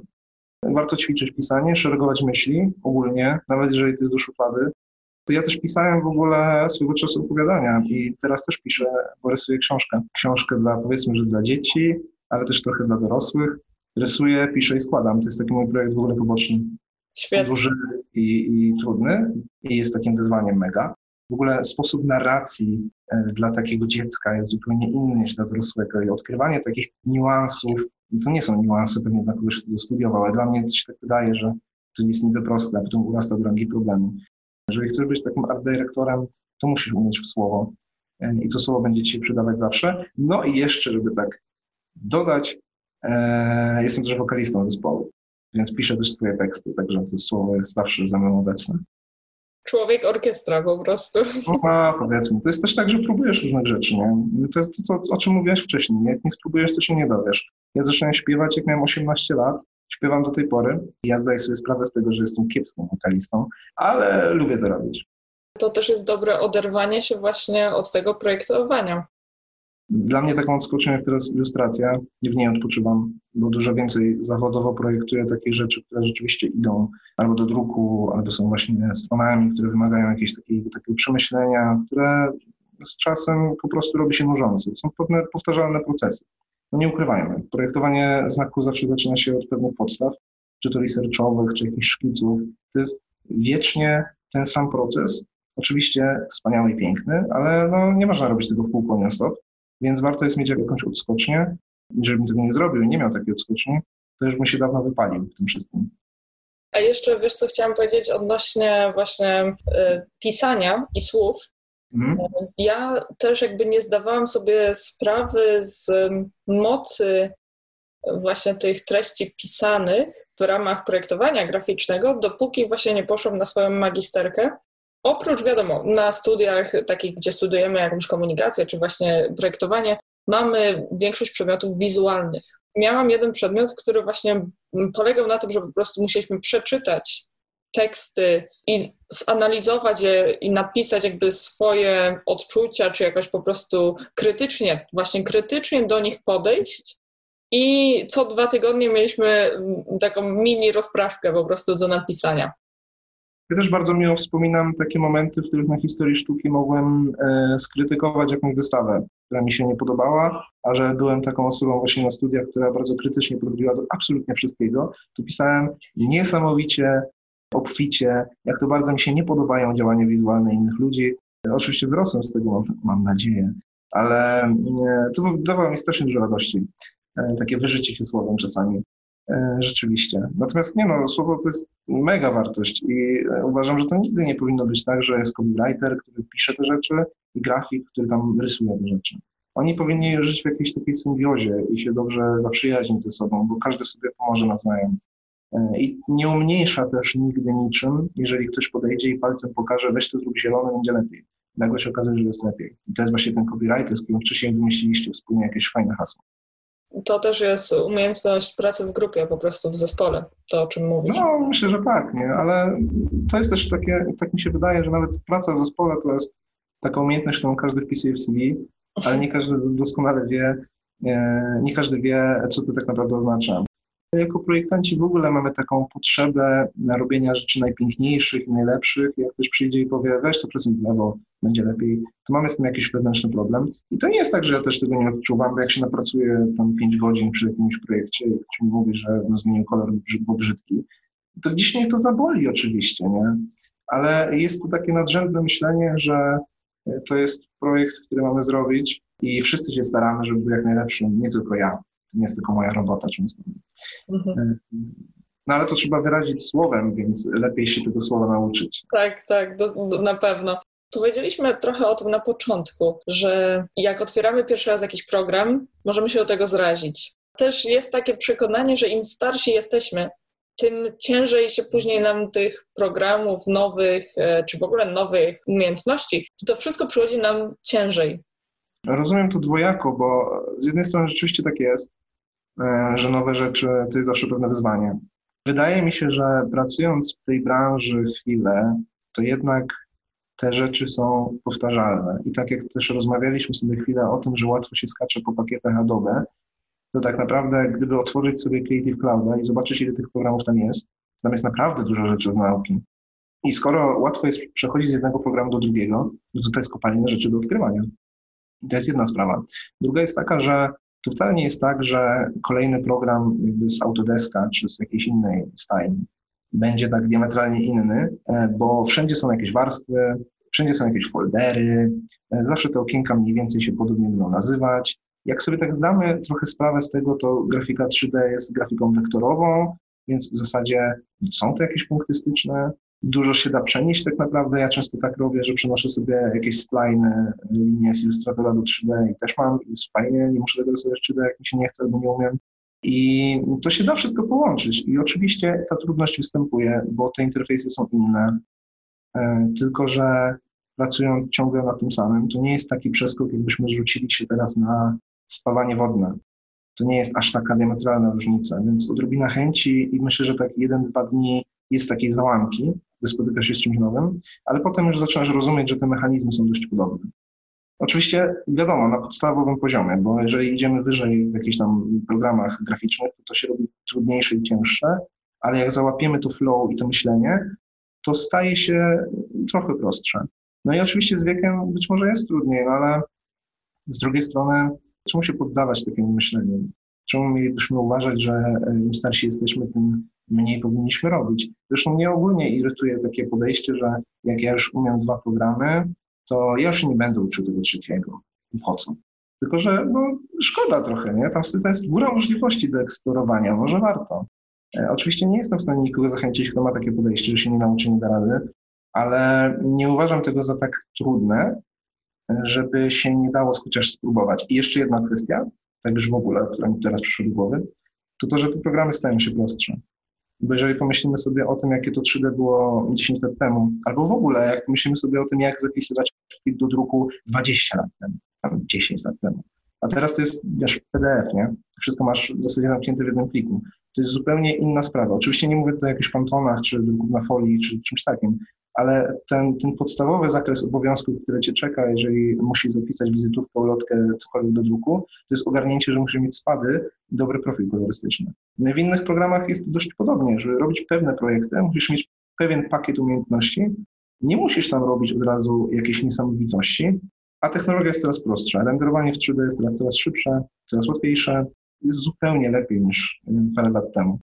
Warto ćwiczyć pisanie, szeregować myśli ogólnie, nawet jeżeli to jest do szuflady. To ja też pisałem w ogóle swego czasu opowiadania i teraz też piszę, bo rysuję książkę. Książkę dla, powiedzmy, że dla dzieci, ale też trochę dla dorosłych. Rysuję, piszę i składam. To jest taki mój projekt w ogóle poboczny. Świetnie. Duży i, i trudny i jest takim wyzwaniem mega. W ogóle sposób narracji e, dla takiego dziecka jest zupełnie inny niż dla dorosłego i odkrywanie takich niuansów, to nie są niuanse pewnie dla kogoś, kto studiował, ale dla mnie to się tak wydaje, że to jest niby proste, a potem urasta do rangi problemu. Jeżeli chcesz być takim art dyrektorem, to musisz umieć w słowo e, i to słowo będzie ci się przydawać zawsze. No i jeszcze, żeby tak dodać, e, jestem też wokalistą zespołu, więc piszę też swoje teksty, także to słowo jest zawsze ze mną obecne. Człowiek orkiestra po prostu. No, powiedzmy. To jest też tak, że próbujesz różnych rzeczy, nie? To jest to, co, o czym mówiłaś wcześniej. Jak nie spróbujesz, to się nie dowiesz. Ja zacząłem śpiewać, jak miałem 18 lat. Śpiewam do tej pory. Ja zdaję sobie sprawę z tego, że jestem kiepską wokalistą, ale lubię to robić. To też jest dobre oderwanie się właśnie od tego projektowania. Dla mnie taką odskocznią jest teraz ilustracja. W niej odpoczywam, bo dużo więcej zawodowo projektuję takich rzeczy, które rzeczywiście idą albo do druku, albo są właśnie stronami, które wymagają jakiegoś takiego, takiego przemyślenia, które z czasem po prostu robi się nużące. Są pewne powtarzalne procesy. No nie ukrywajmy, projektowanie znaku zawsze zaczyna się od pewnych podstaw, czy to researchowych, czy jakichś szkiców. To jest wiecznie ten sam proces. Oczywiście wspaniały i piękny, ale no, nie można robić tego w kółko non-stop. Więc warto jest mieć jakąś odskocznię. Jeżeli bym tego nie zrobił i nie miał takiej odskoczni, to już bym się dawno wypalił w tym wszystkim. A jeszcze wiesz, co chciałam powiedzieć odnośnie właśnie y, pisania i słów. Mhm. Ja też jakby nie zdawałam sobie sprawy z mocy właśnie tych treści pisanych w ramach projektowania graficznego, dopóki właśnie nie poszłam na swoją magisterkę Oprócz, wiadomo, na studiach takich, gdzie studujemy jakąś komunikację czy właśnie projektowanie, mamy większość przedmiotów wizualnych. Miałam jeden przedmiot, który właśnie polegał na tym, że po prostu musieliśmy przeczytać teksty i zanalizować je i napisać jakby swoje odczucia, czy jakoś po prostu krytycznie, właśnie krytycznie do nich podejść. I co dwa tygodnie mieliśmy taką mini rozprawkę po prostu do napisania. Ja też bardzo miło wspominam takie momenty, w których na historii sztuki mogłem e, skrytykować jakąś wystawę, która mi się nie podobała, a że byłem taką osobą właśnie na studiach, która bardzo krytycznie podchodziła do absolutnie wszystkiego, to pisałem niesamowicie, obficie, jak to bardzo mi się nie podobają działania wizualne innych ludzi. Oczywiście wyrosłem z tego, mam, nadzieję, ale e, to dawało mi strasznie dużo radości. E, takie wyżycie się słowem czasami. E, rzeczywiście. Natomiast nie no, słowo to jest mega wartość i uważam, że to nigdy nie powinno być tak, że jest copywriter, który pisze te rzeczy i grafik, który tam rysuje te rzeczy. Oni powinni żyć w jakiejś takiej symbiozie i się dobrze zaprzyjaźnić ze sobą, bo każdy sobie pomoże nawzajem. E, I nie umniejsza też nigdy niczym, jeżeli ktoś podejdzie i palcem pokaże, weź to zrób zielone, będzie lepiej. Nagle się okazuje, że jest lepiej. I to jest właśnie ten copywriter, z którym wcześniej wymyśliliście wspólnie jakieś fajne hasło to też jest umiejętność pracy w grupie, po prostu w zespole, to o czym mówisz. No, myślę, że tak, nie? ale to jest też takie, tak mi się wydaje, że nawet praca w zespole to jest taka umiejętność, którą każdy wpisuje w CV, ale nie każdy doskonale wie, nie każdy wie, co to tak naprawdę oznacza. Jako projektanci w ogóle mamy taką potrzebę robienia rzeczy najpiękniejszych najlepszych. Jak ktoś przyjdzie i powie, weź to przesuń w będzie lepiej, to mamy z tym jakiś wewnętrzny problem. I to nie jest tak, że ja też tego nie odczuwam, bo jak się napracuję tam 5 godzin przy jakimś projekcie i ktoś mi mówi, że no, zmienił kolor, bo brzydki, to gdzieś mnie to zaboli oczywiście, nie? Ale jest tu takie nadrzędne myślenie, że to jest projekt, który mamy zrobić i wszyscy się staramy, żeby był jak najlepszy, nie tylko ja. To nie jest tylko moja robota często. Mhm. E, no ale to trzeba wyrazić słowem, więc lepiej się tego słowa nauczyć. Tak, tak, do, do, na pewno. Powiedzieliśmy trochę o tym na początku, że jak otwieramy pierwszy raz jakiś program, możemy się do tego zrazić. Też jest takie przekonanie, że im starsi jesteśmy, tym ciężej się później nam tych programów nowych, e, czy w ogóle nowych umiejętności, to wszystko przychodzi nam ciężej. Rozumiem to dwojako, bo z jednej strony rzeczywiście tak jest, e, że nowe rzeczy to jest zawsze pewne wyzwanie. Wydaje mi się, że pracując w tej branży chwilę, to jednak te rzeczy są powtarzalne. I tak jak też rozmawialiśmy sobie chwilę o tym, że łatwo się skacze po pakietach Adobe, to tak naprawdę gdyby otworzyć sobie Creative Clouda i zobaczyć, ile tych programów tam jest, tam jest naprawdę dużo rzeczy od nauki. I skoro łatwo jest przechodzić z jednego programu do drugiego, no to to jest kopalina rzeczy do odkrywania. To jest jedna sprawa. Druga jest taka, że to wcale nie jest tak, że kolejny program z Autodeska czy z jakiejś innej stajni będzie tak diametralnie inny, e, bo wszędzie są jakieś warstwy, wszędzie są jakieś foldery, e, zawsze te okienka mniej więcej się podobnie będą nazywać. Jak sobie tak zdamy trochę sprawę z tego, to grafika 3D jest grafiką wektorową, więc w zasadzie są to jakieś punkty styczne, dużo się da przenieść tak naprawdę. Ja często tak robię, że przenoszę sobie jakieś spline, linie z Illustratora do 3D i też mam, jest fajnie, nie muszę tego rysować 3D, jak mi się nie chce albo nie umiem. I to się da wszystko połączyć. I oczywiście ta trudność występuje, bo te interfejsy są inne, e, tylko że pracując ciągle na tym samym, to nie jest taki przeskok, jakbyśmy zrzucili się teraz na spawanie wodne. To nie jest aż taka diametralna różnica, więc odrobina chęci i myślę, że tak jeden, dwa dni jest takiej załamki, gdy spotyka się z czymś nowym, ale potem już zaczynasz rozumieć, że te mechanizmy są dość podobne. Oczywiście wiadomo, na podstawowym poziomie, bo jeżeli idziemy wyżej w jakichś tam programach graficznych, to to się robi trudniejsze i cięższe, ale jak załapiemy to flow i to myślenie, to staje się trochę prostsze. No i oczywiście z wiekiem być może jest trudniej, no ale z drugiej strony czemu się poddawać takiemu myśleniu? Czemu mielibyśmy uważać, że e, im starsi jesteśmy, tym mniej powinniśmy robić? Zresztą mnie ogólnie irytuje takie podejście, że jak ja już umiem dwa programy, to ja już nie będę uczył tego trzeciego. Po co? Tylko, że no, szkoda trochę, nie? Tam to jest góra możliwości do eksplorowania, może warto. E, oczywiście nie jestem w stanie nikogo zachęcić, kto ma takie podejście, że się nie nauczy, nie da rady, ale nie uważam tego za tak trudne, żeby się nie dało chociaż spróbować. I jeszcze jedna kwestia, tak już w ogóle, która mi teraz przyszła do głowy, to to, że te programy stają się prostsze. Bo jeżeli pomyślimy sobie o tym, jakie to 3D było 10 lat temu, albo w ogóle jak myślimy sobie o tym, jak zapisywać do druku 20 lat temu, tam 10 lat temu, a teraz to jest wiesz, PDF, nie? Wszystko masz w zasadzie zamknięte w jednym pliku. To jest zupełnie inna sprawa. Oczywiście nie mówię tutaj o jakichś pantonach, czy druków na folii, czy czymś takim, ale ten, ten podstawowy zakres obowiązków, które cię czeka, jeżeli musisz zapisać wizytówkę, ulotkę, cokolwiek do druku, to jest ogarnięcie, że musisz mieć spady i dobry profil kolorystyczny. W innych programach jest dość podobnie, żeby robić pewne projekty, musisz mieć pewien pakiet umiejętności. Nie musisz tam robić od razu jakiejś niesamowitości, a technologia jest coraz prostsza. Renderowanie w 3D jest teraz coraz szybsze, coraz łatwiejsze. Jest zupełnie lepiej niż parę lat temu.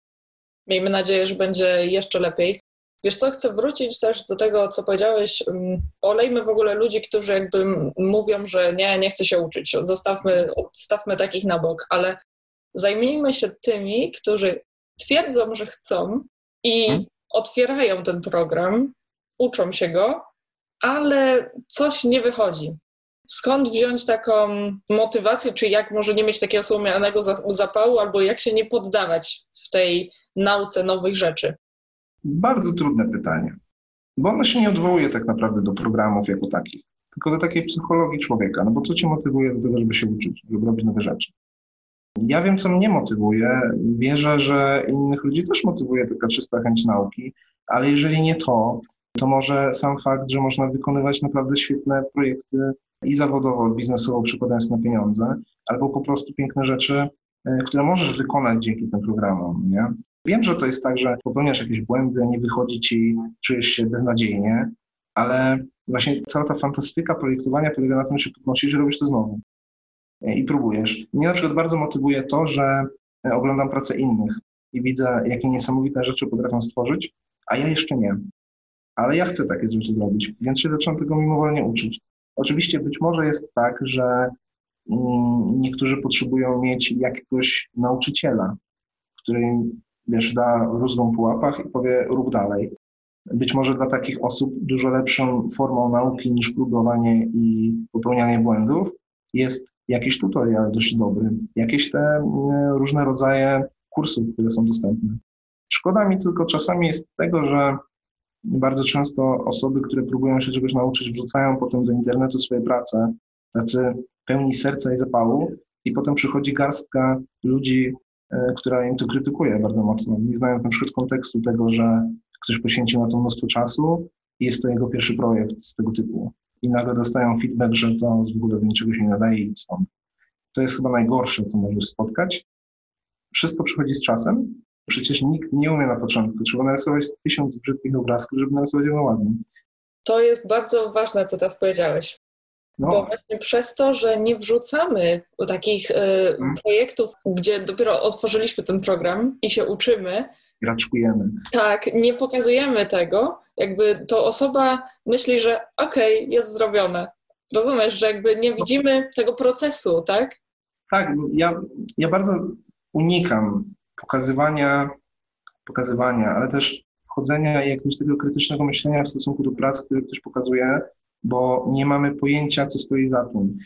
Miejmy nadzieję, że będzie jeszcze lepiej. Wiesz co, chcę wrócić też do tego, co powiedziałeś. Mm, olejmy w ogóle ludzi, którzy jakby mówią, że nie, nie chcę się uczyć. Zostawmy, odstawmy takich na bok, ale zajmijmy się tymi, którzy twierdzą, że chcą i hmm? otwierają ten program, uczą się go, ale coś nie wychodzi. Skąd wziąć taką motywację, czy jak może nie mieć takiego słomianego zapału, albo jak się nie poddawać w tej nauce nowych rzeczy? Bardzo trudne pytanie, bo ono się nie odwołuje tak naprawdę do programów jako takich, tylko do takiej psychologii człowieka. No bo co cię motywuje do tego, żeby się uczyć, żeby robić nowe rzeczy? Ja wiem, co mnie motywuje. Wierzę, że innych ludzi też motywuje taka czysta chęć nauki, ale jeżeli nie to, to może sam fakt, że można wykonywać naprawdę świetne projekty i zawodowo, biznesowo, przekładając na pieniądze, albo po prostu piękne rzeczy, e, które możesz wykonać dzięki tym programom. Nie? Wiem, że to jest tak, że popełniasz jakieś błędy, nie wychodzi ci, czujesz się beznadziejnie, ale właśnie cała ta fantastyka projektowania polega na tym, że się podnosisz i robisz to znowu. I próbujesz. Mnie na przykład bardzo motywuje to, że oglądam pracę innych i widzę, jakie niesamowite rzeczy potrafią stworzyć, a ja jeszcze nie. Ale ja chcę takie rzeczy zrobić, więc się zacząłem tego mimowolnie uczyć. Oczywiście być może jest tak, że mm, niektórzy potrzebują mieć jakiegoś nauczyciela, który wiesz, da rózgą po łapach i powie rób dalej. Być może dla takich osób dużo lepszą formą nauki niż próbowanie i popełnianie błędów jest jakiś tutorial dość dobry, jakieś te mm, różne rodzaje kursów, które są dostępne. Szkoda mi tylko czasami jest tego, że bardzo często osoby, które próbują się czegoś nauczyć, wrzucają potem do internetu swoje prace, tacy pełni serca i zapału, i potem przychodzi garstka ludzi, która im to krytykuje bardzo mocno. Nie znają na przykład kontekstu tego, że ktoś poświęcił na to mnóstwo czasu i jest to jego pierwszy projekt z tego typu. I nagle dostają feedback, że to w ogóle do niczego się nie nadaje i stąd. To jest chyba najgorsze, co możesz spotkać. Wszystko przychodzi z czasem. Przecież nikt nie umie na początku. Trzeba narysować tysiąc brzydkich obrazków, żeby narysować jedno ładnie. To jest bardzo ważne, co teraz powiedziałeś. No. Bo właśnie przez to, że nie wrzucamy takich y, hmm. projektów, gdzie dopiero otworzyliśmy ten program i się uczymy. Raczkujemy. Tak, nie pokazujemy tego, jakby to osoba myśli, że okej, okay, jest zrobione. Rozumiesz, że jakby nie widzimy tego procesu, tak? Tak, ja, ja bardzo unikam pokazywania, pokazywania, ale też wchodzenia i jakiegoś tego krytycznego myślenia w stosunku do prac, które ktoś pokazuje, bo nie mamy pojęcia, co stoi za tym.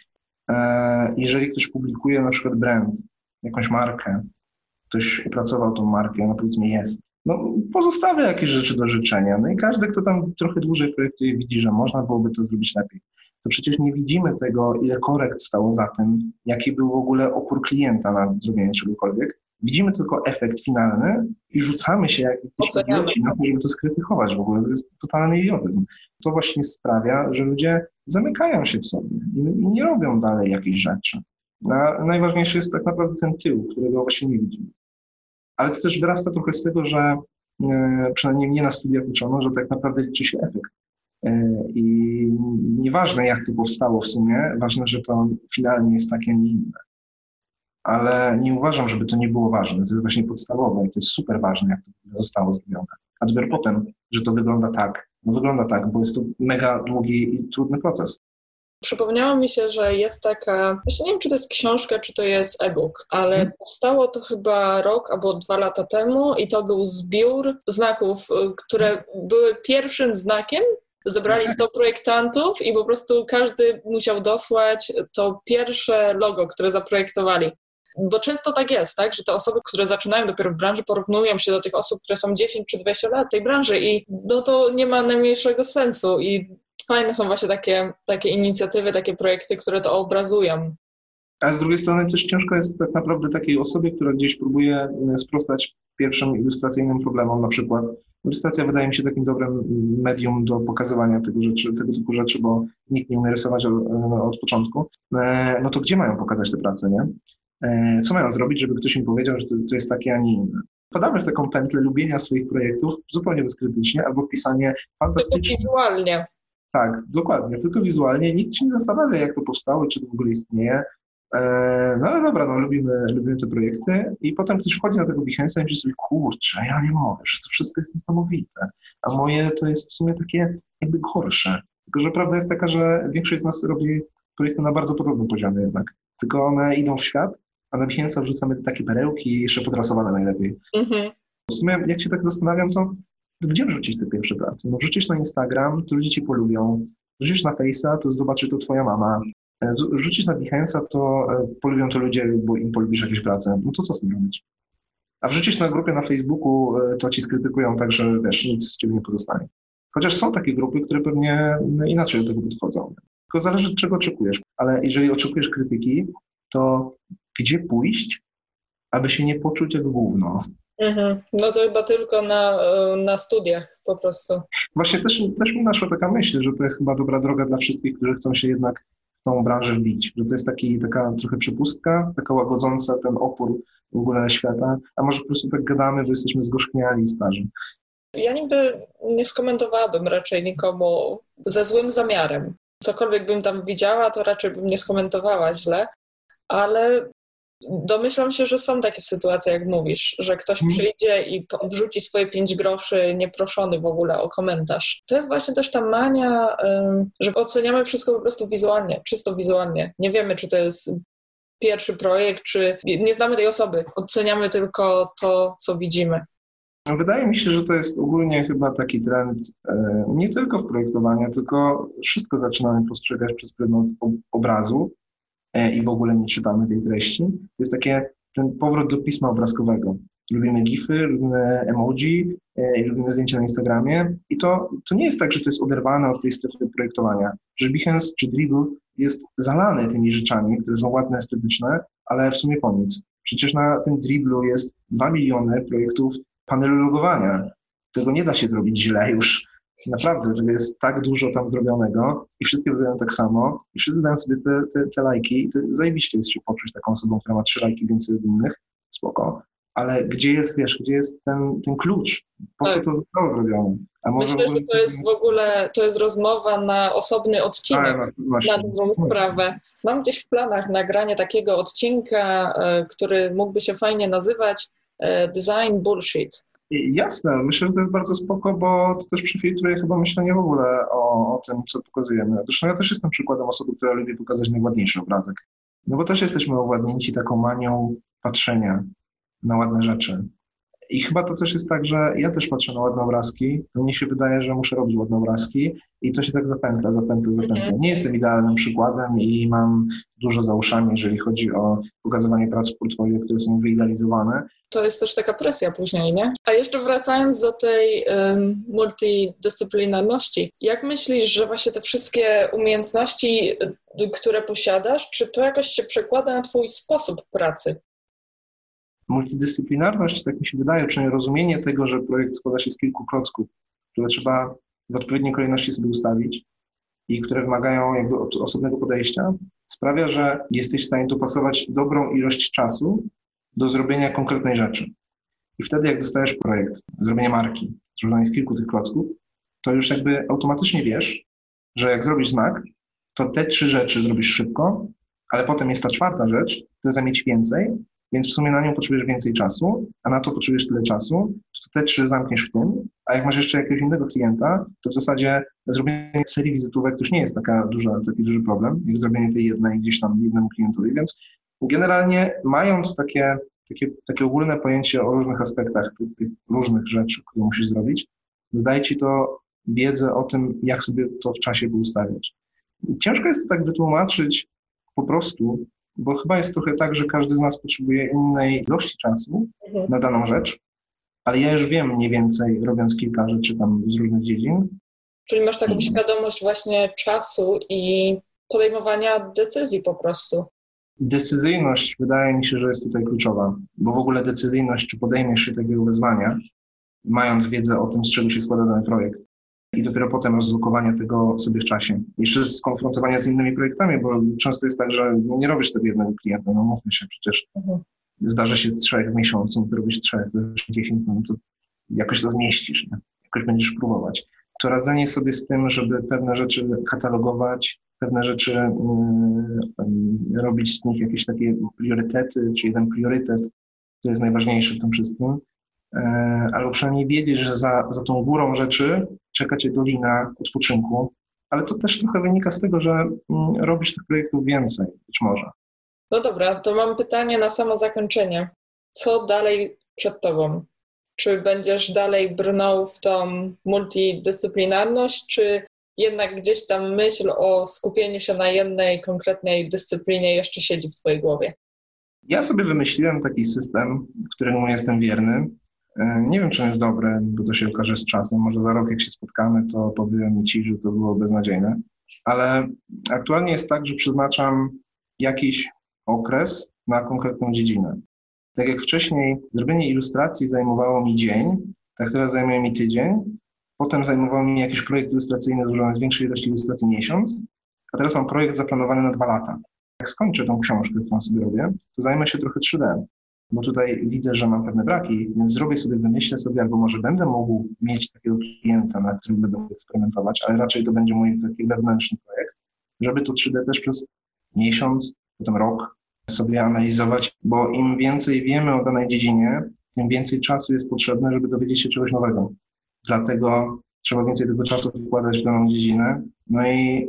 E, jeżeli ktoś publikuje na przykład brand, jakąś markę, ktoś opracował tą markę, ona powiedzmy jest, no pozostawia jakieś rzeczy do życzenia. No i każdy, kto tam trochę dłużej projektuje, widzi, że można byłoby to zrobić lepiej. To przecież nie widzimy tego, ile korekt stało za tym, jaki był w ogóle opór klienta na zrobienie czegokolwiek. Widzimy tylko efekt finalny i rzucamy się jak idioci na to, żeby to skrytykować w ogóle. To jest totalny idiotyzm. To właśnie sprawia, że ludzie zamykają się w sobie i nie robią dalej jakichś rzeczy. A najważniejszy jest tak naprawdę ten tył, którego właśnie nie widzimy. Ale to też wyrasta trochę z tego, że e, przynajmniej mnie na studiach uczono, że tak naprawdę liczy się efekt. E, I nieważne jak to powstało w sumie, ważne, że to finalnie jest takie, a nie inne ale nie uważam, żeby to nie było ważne. To jest właśnie podstawowe i to jest super ważne, jak to zostało zrobione. A dopiero potem, że to wygląda tak. No wygląda tak, bo jest to mega długi i trudny proces. Przypomniało mi się, że jest taka, właśnie nie wiem, czy to jest książka, czy to jest e-book, ale hmm. powstało to chyba rok albo dwa lata temu i to był zbiór znaków, y, które były pierwszym znakiem zebrali 100 projektantów i po prostu każdy musiał dosłać to pierwsze logo, które zaprojektowali. Bo często tak jest, tak, że te osoby, które zaczynają dopiero w branży, porównują się do tych osób, które są 10 czy 20 lat tej branży i no to nie ma najmniejszego sensu i fajne są właśnie takie, takie inicjatywy, takie projekty, które to obrazują. A z drugiej strony też ciężko jest tak naprawdę takiej osobie, która gdzieś próbuje e, sprostać pierwszym ilustracyjnym problemom, na przykład ilustracja wydaje mi się takim dobrym medium do pokazywania tego, rzeczy, tego typu rzeczy, bo nikt nie umie rysować od, e, od początku, e, no to gdzie mają pokazać te prace, nie? E, co mają zrobić, żeby ktoś im powiedział, że to, to jest takie, a nie inne? wpadamy w taką pętlę lubienia swoich projektów zupełnie bezkrytycznie, albo pisanie fantastycznie. Tylko wizualnie. Tak, dokładnie, tylko wizualnie. Nikt się nie zastanawia, jak to powstało, czy to w ogóle istnieje. E, no ale dobra, no, lubimy, lubimy te projekty i potem ktoś wchodzi na tego Behance'a i myśli sobie, kurczę, ja nie mogę, że to wszystko jest niesamowite, a moje to jest w sumie takie jakby gorsze. Tylko, że prawda jest taka, że większość z nas robi projekty na bardzo podobnym poziomie jednak, tylko one idą w świat, a na Behance'a wrzucamy takie perełki jeszcze podrasowane najlepiej. Mhm. W sumie jak się tak zastanawiam, to, gdzie wrzucić te pierwsze prace? No wrzucić na Instagram, to ludzie ci polubią, wrzucić na Face'a, to zobaczy to twoja mama, E, rzucić na Behance'a, to e, polubią to ludzie, bo im polubisz jakieś prace. No to co z tym robić? A wrzucić na grupie na Facebooku, e, to ci skrytykują tak, że wiesz, nic z ciebie nie pozostanie. Chociaż są takie grupy, które pewnie inaczej do tego podchodzą. Tylko zależy, czego oczekujesz. Ale jeżeli oczekujesz krytyki, to gdzie pójść, aby się nie poczuć jak gówno? Mhm. No to chyba tylko na, na studiach po prostu. Właśnie też, też mi naszła taka myśl, że to jest chyba dobra droga dla wszystkich, którzy chcą się jednak tą branżę wbić, że to jest taki, taka trochę przepustka, taka łagodząca ten opór w ogóle świata, a może po prostu tak gadamy, że jesteśmy zgorzkniali i starzy. Ja nigdy nie skomentowałabym raczej nikomu ze złym zamiarem. Cokolwiek bym tam widziała, to raczej bym nie skomentowała źle, ale Domyślam się, że są takie sytuacje, jak mówisz, że ktoś hmm. przyjdzie i wrzuci swoje pięć groszy nieproszony w ogóle o komentarz. To jest właśnie też ta mania, że oceniamy wszystko po prostu wizualnie, czysto wizualnie. Nie wiemy, czy to jest pierwszy projekt, czy nie znamy tej osoby. Oceniamy tylko to, co widzimy. Wydaje mi się, że to jest ogólnie chyba taki trend e, nie tylko w projektowaniu, tylko wszystko zaczynamy postrzegać przez pryzmat obrazu i w ogóle nie czytamy tej treści. To jest takie ten powrót do pisma obrazkowego. Lubimy gify, lubimy emoji e, lubimy zdjęcia na Instagramie i to, to nie jest tak, że to jest oderwane od tej strefy projektowania. Że Behance czy Dribble jest zalany tymi rzeczami, które są ładne, estetyczne, ale w sumie po nic. Przecież na tym Dribblu jest 2 miliony projektów panelu logowania. Tego nie da się zrobić źle już. Naprawdę, że jest tak dużo tam zrobionego i wszystkie wyglądają tak samo i wszyscy dają sobie te, te, te lajki i to zajebiście jest się poczuć taką osobą, która ma trzy lajki więcej od innych, spoko. Ale gdzie jest, wiesz, gdzie jest ten, ten klucz? Po tak. co to zostało zrobione? A może Myślę, że to jest w ogóle, to jest rozmowa na osobny odcinek, A, na, na drugą sprawę. Mam gdzieś w planach nagranie takiego odcinka, e, który mógłby się fajnie nazywać e, Design Bullshit Jasne, myślę, że to jest bardzo spoko, bo to też przefiltruje chyba myślenie w ogóle o, o tym, co pokazujemy. Zresztą ja też jestem przykładem osoby, która lubi pokazać najładniejszy obrazek. No bo też jesteśmy owładnięci taką manią patrzenia na ładne rzeczy. I chyba to też jest tak, że ja też patrzę na ładne obrazki, to mnie się wydaje, że muszę robić ładne obrazki i to się tak zapętla, zapętla, zapętla. Nie jestem idealnym przykładem i mam dużo za uszami, jeżeli chodzi o pokazywanie prac w portfolio, które są wyidealizowane. To jest też taka presja później, nie? A jeszcze wracając do tej um, multidyscyplinarności, jak myślisz, że właśnie te wszystkie umiejętności, y, które posiadasz, czy to jakoś się przekłada na twój sposób pracy? Multidyscyplinarność, tak mi się wydaje, przynajmniej rozumienie tego, że projekt składa się z kilku klocków, które trzeba w odpowiedniej kolejności sobie ustawić i które wymagają jakby osobnego podejścia, sprawia, że jesteś w stanie dopasować dobrą ilość czasu do zrobienia konkretnej rzeczy. I wtedy, jak dostajesz projekt, zrobienie marki, złożonej z kilku tych klocków, to już jakby automatycznie wiesz, że jak zrobisz znak, to te trzy rzeczy zrobisz szybko, ale potem jest ta czwarta rzecz, która zajmie ci więcej więc w sumie na nią potrzebujesz więcej czasu, a na to potrzebujesz tyle czasu, to te trzy zamkniesz w tym, a jak masz jeszcze jakiegoś innego klienta, to w zasadzie zrobienie serii wizytówek to już nie jest taka duża, taki duży problem, jak zrobienie tej jednej gdzieś tam jednemu klientowi, więc generalnie mając takie, takie, takie ogólne pojęcie o różnych aspektach tych, różnych rzeczy, które musisz zrobić, dodaje ci to wiedzę o tym, jak sobie to w czasie ustawiać. Ciężko jest to tak wytłumaczyć po prostu, bo chyba jest trochę tak, że każdy z nas potrzebuje innej ilości czasu mhm. na daną rzecz, ale ja już wiem mniej więcej, robiąc kilka rzeczy tam z różnych dziedzin. Czyli masz taką świadomość właśnie czasu i podejmowania decyzji po prostu. Decyzyjność wydaje mi się, że jest tutaj kluczowa, bo w ogóle decyzyjność, czy podejmiesz się takiego wyzwania, mając wiedzę o tym, z czego się składa dany projekt, i dopiero potem rozlokowanie tego sobie w czasie. Jeszcze skonfrontowania z innymi projektami, bo często jest tak, że nie robisz tego jednego klienta, no mówmy się przecież. Mhm. zdarzy się trzech w miesiącu, no to robisz trzech, dziesięć, no to jakoś to zmieścisz, nie? jakoś będziesz próbować. To radzenie sobie z tym, żeby pewne rzeczy katalogować, pewne rzeczy yy, robić z nich jakieś takie priorytety, czy jeden priorytet, który jest najważniejszy w tym wszystkim, yy, albo przynajmniej wiedzieć, że za, za tą górą rzeczy czeka cię dolina odpoczynku, ale to też trochę wynika z tego, że yy, robisz tych projektów więcej, być może. No dobra, to mam pytanie na samo zakończenie. Co dalej przed Tobą? Czy będziesz dalej brnął w tą multidyscyplinarność, czy jednak gdzieś tam myśl o skupieniu się na jednej konkretnej dyscyplinie jeszcze siedzi w Twojej głowie? Ja sobie wymyśliłem taki system, któremu jestem wierny. E, nie wiem, czy jest dobry, bo to się okaże z czasem. Może za rok, jak się spotkamy, to powiem Ci, że to było beznadziejne. Ale aktualnie jest tak, że przeznaczam jakiś okres na konkretną dziedzinę. Tak jak wcześniej zrobienie ilustracji zajmowało mi dzień, tak teraz zajmuje mi tydzień, potem zajmował mi jakiś projekt ilustracyjny złożony z większej ilości ilustracji miesiąc, a teraz mam projekt zaplanowany na dwa lata. Jak skończę tą książkę, którą sobie robię, to zajmę się trochę 3D, bo tutaj widzę, że mam pewne braki, więc zrobię sobie, wymyślę sobie, albo może będę mógł mieć takiego klienta, na którym będę mógł eksperymentować, ale raczej to będzie mój taki wewnętrzny projekt, żeby to 3D też przez miesiąc, potem rok sobie analizować, bo im więcej wiemy o danej dziedzinie, tym więcej czasu jest potrzebne, żeby dowiedzieć się czegoś nowego. Dlatego trzeba więcej tego czasu wkładać w daną dziedzinę. No i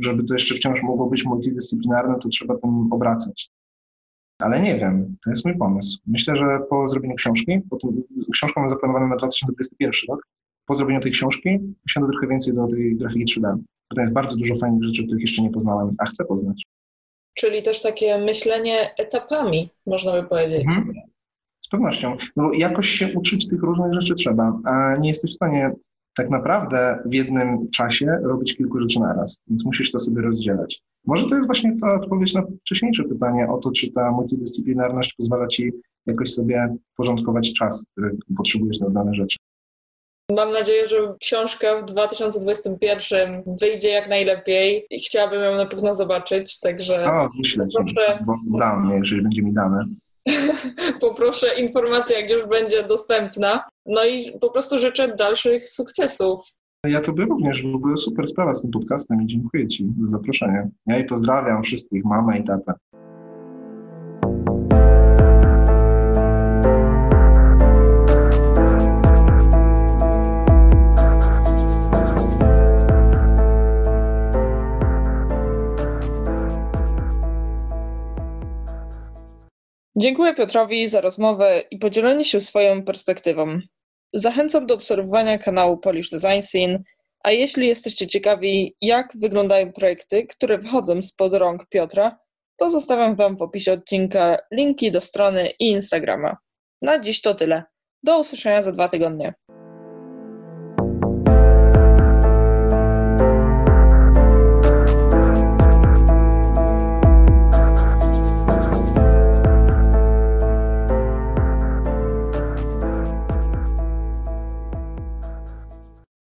żeby to jeszcze wciąż mogło być multidyscyplinarne, to trzeba tym obracać. Ale nie wiem, to jest mój pomysł. Myślę, że po zrobieniu książki, po tym, książką mam zaplanowaną na 2021 rok, po zrobieniu tej książki usiądę trochę więcej do tej grafiki 3D. Bo jest bardzo dużo fajnych rzeczy, których jeszcze nie poznałem, a chcę poznać czyli też takie myślenie etapami, można by powiedzieć. Mhm. Z pewnością. No bo jakoś się uczyć tych różnych rzeczy trzeba, a nie jesteś w stanie tak naprawdę w jednym czasie robić kilku rzeczy naraz, więc musisz to sobie rozdzielać. Może to jest właśnie ta odpowiedź na wcześniejsze pytanie o to, czy ta multidyscyplinarność pozwala ci jakoś sobie porządkować czas, który potrzebujesz na dane rzeczy. Mam nadzieję, że książka w 2021 wyjdzie jak najlepiej i chciałabym ją na pewno zobaczyć, także... O, myślę, poproszę... bo dam, jeżeli będzie mi dane. poproszę informację, jak już będzie dostępna. No i po prostu życzę dalszych sukcesów. Ja Tobie również w ogóle super sprawa z tym podcastem i dziękuję Ci za zaproszenie. Ja i pozdrawiam wszystkich, mamę i tatę. Dziękuję Piotrowi za rozmowę i podzielenie się swoją perspektywą. Zachęcam do obserwowania kanału Polish Design Scene, a jeśli jesteście ciekawi, jak wyglądają projekty, które wychodzą spod rąk Piotra, to zostawiam Wam w opisie odcinka linki do strony i Instagrama. Na dziś to tyle. Do usłyszenia za dwa tygodnie.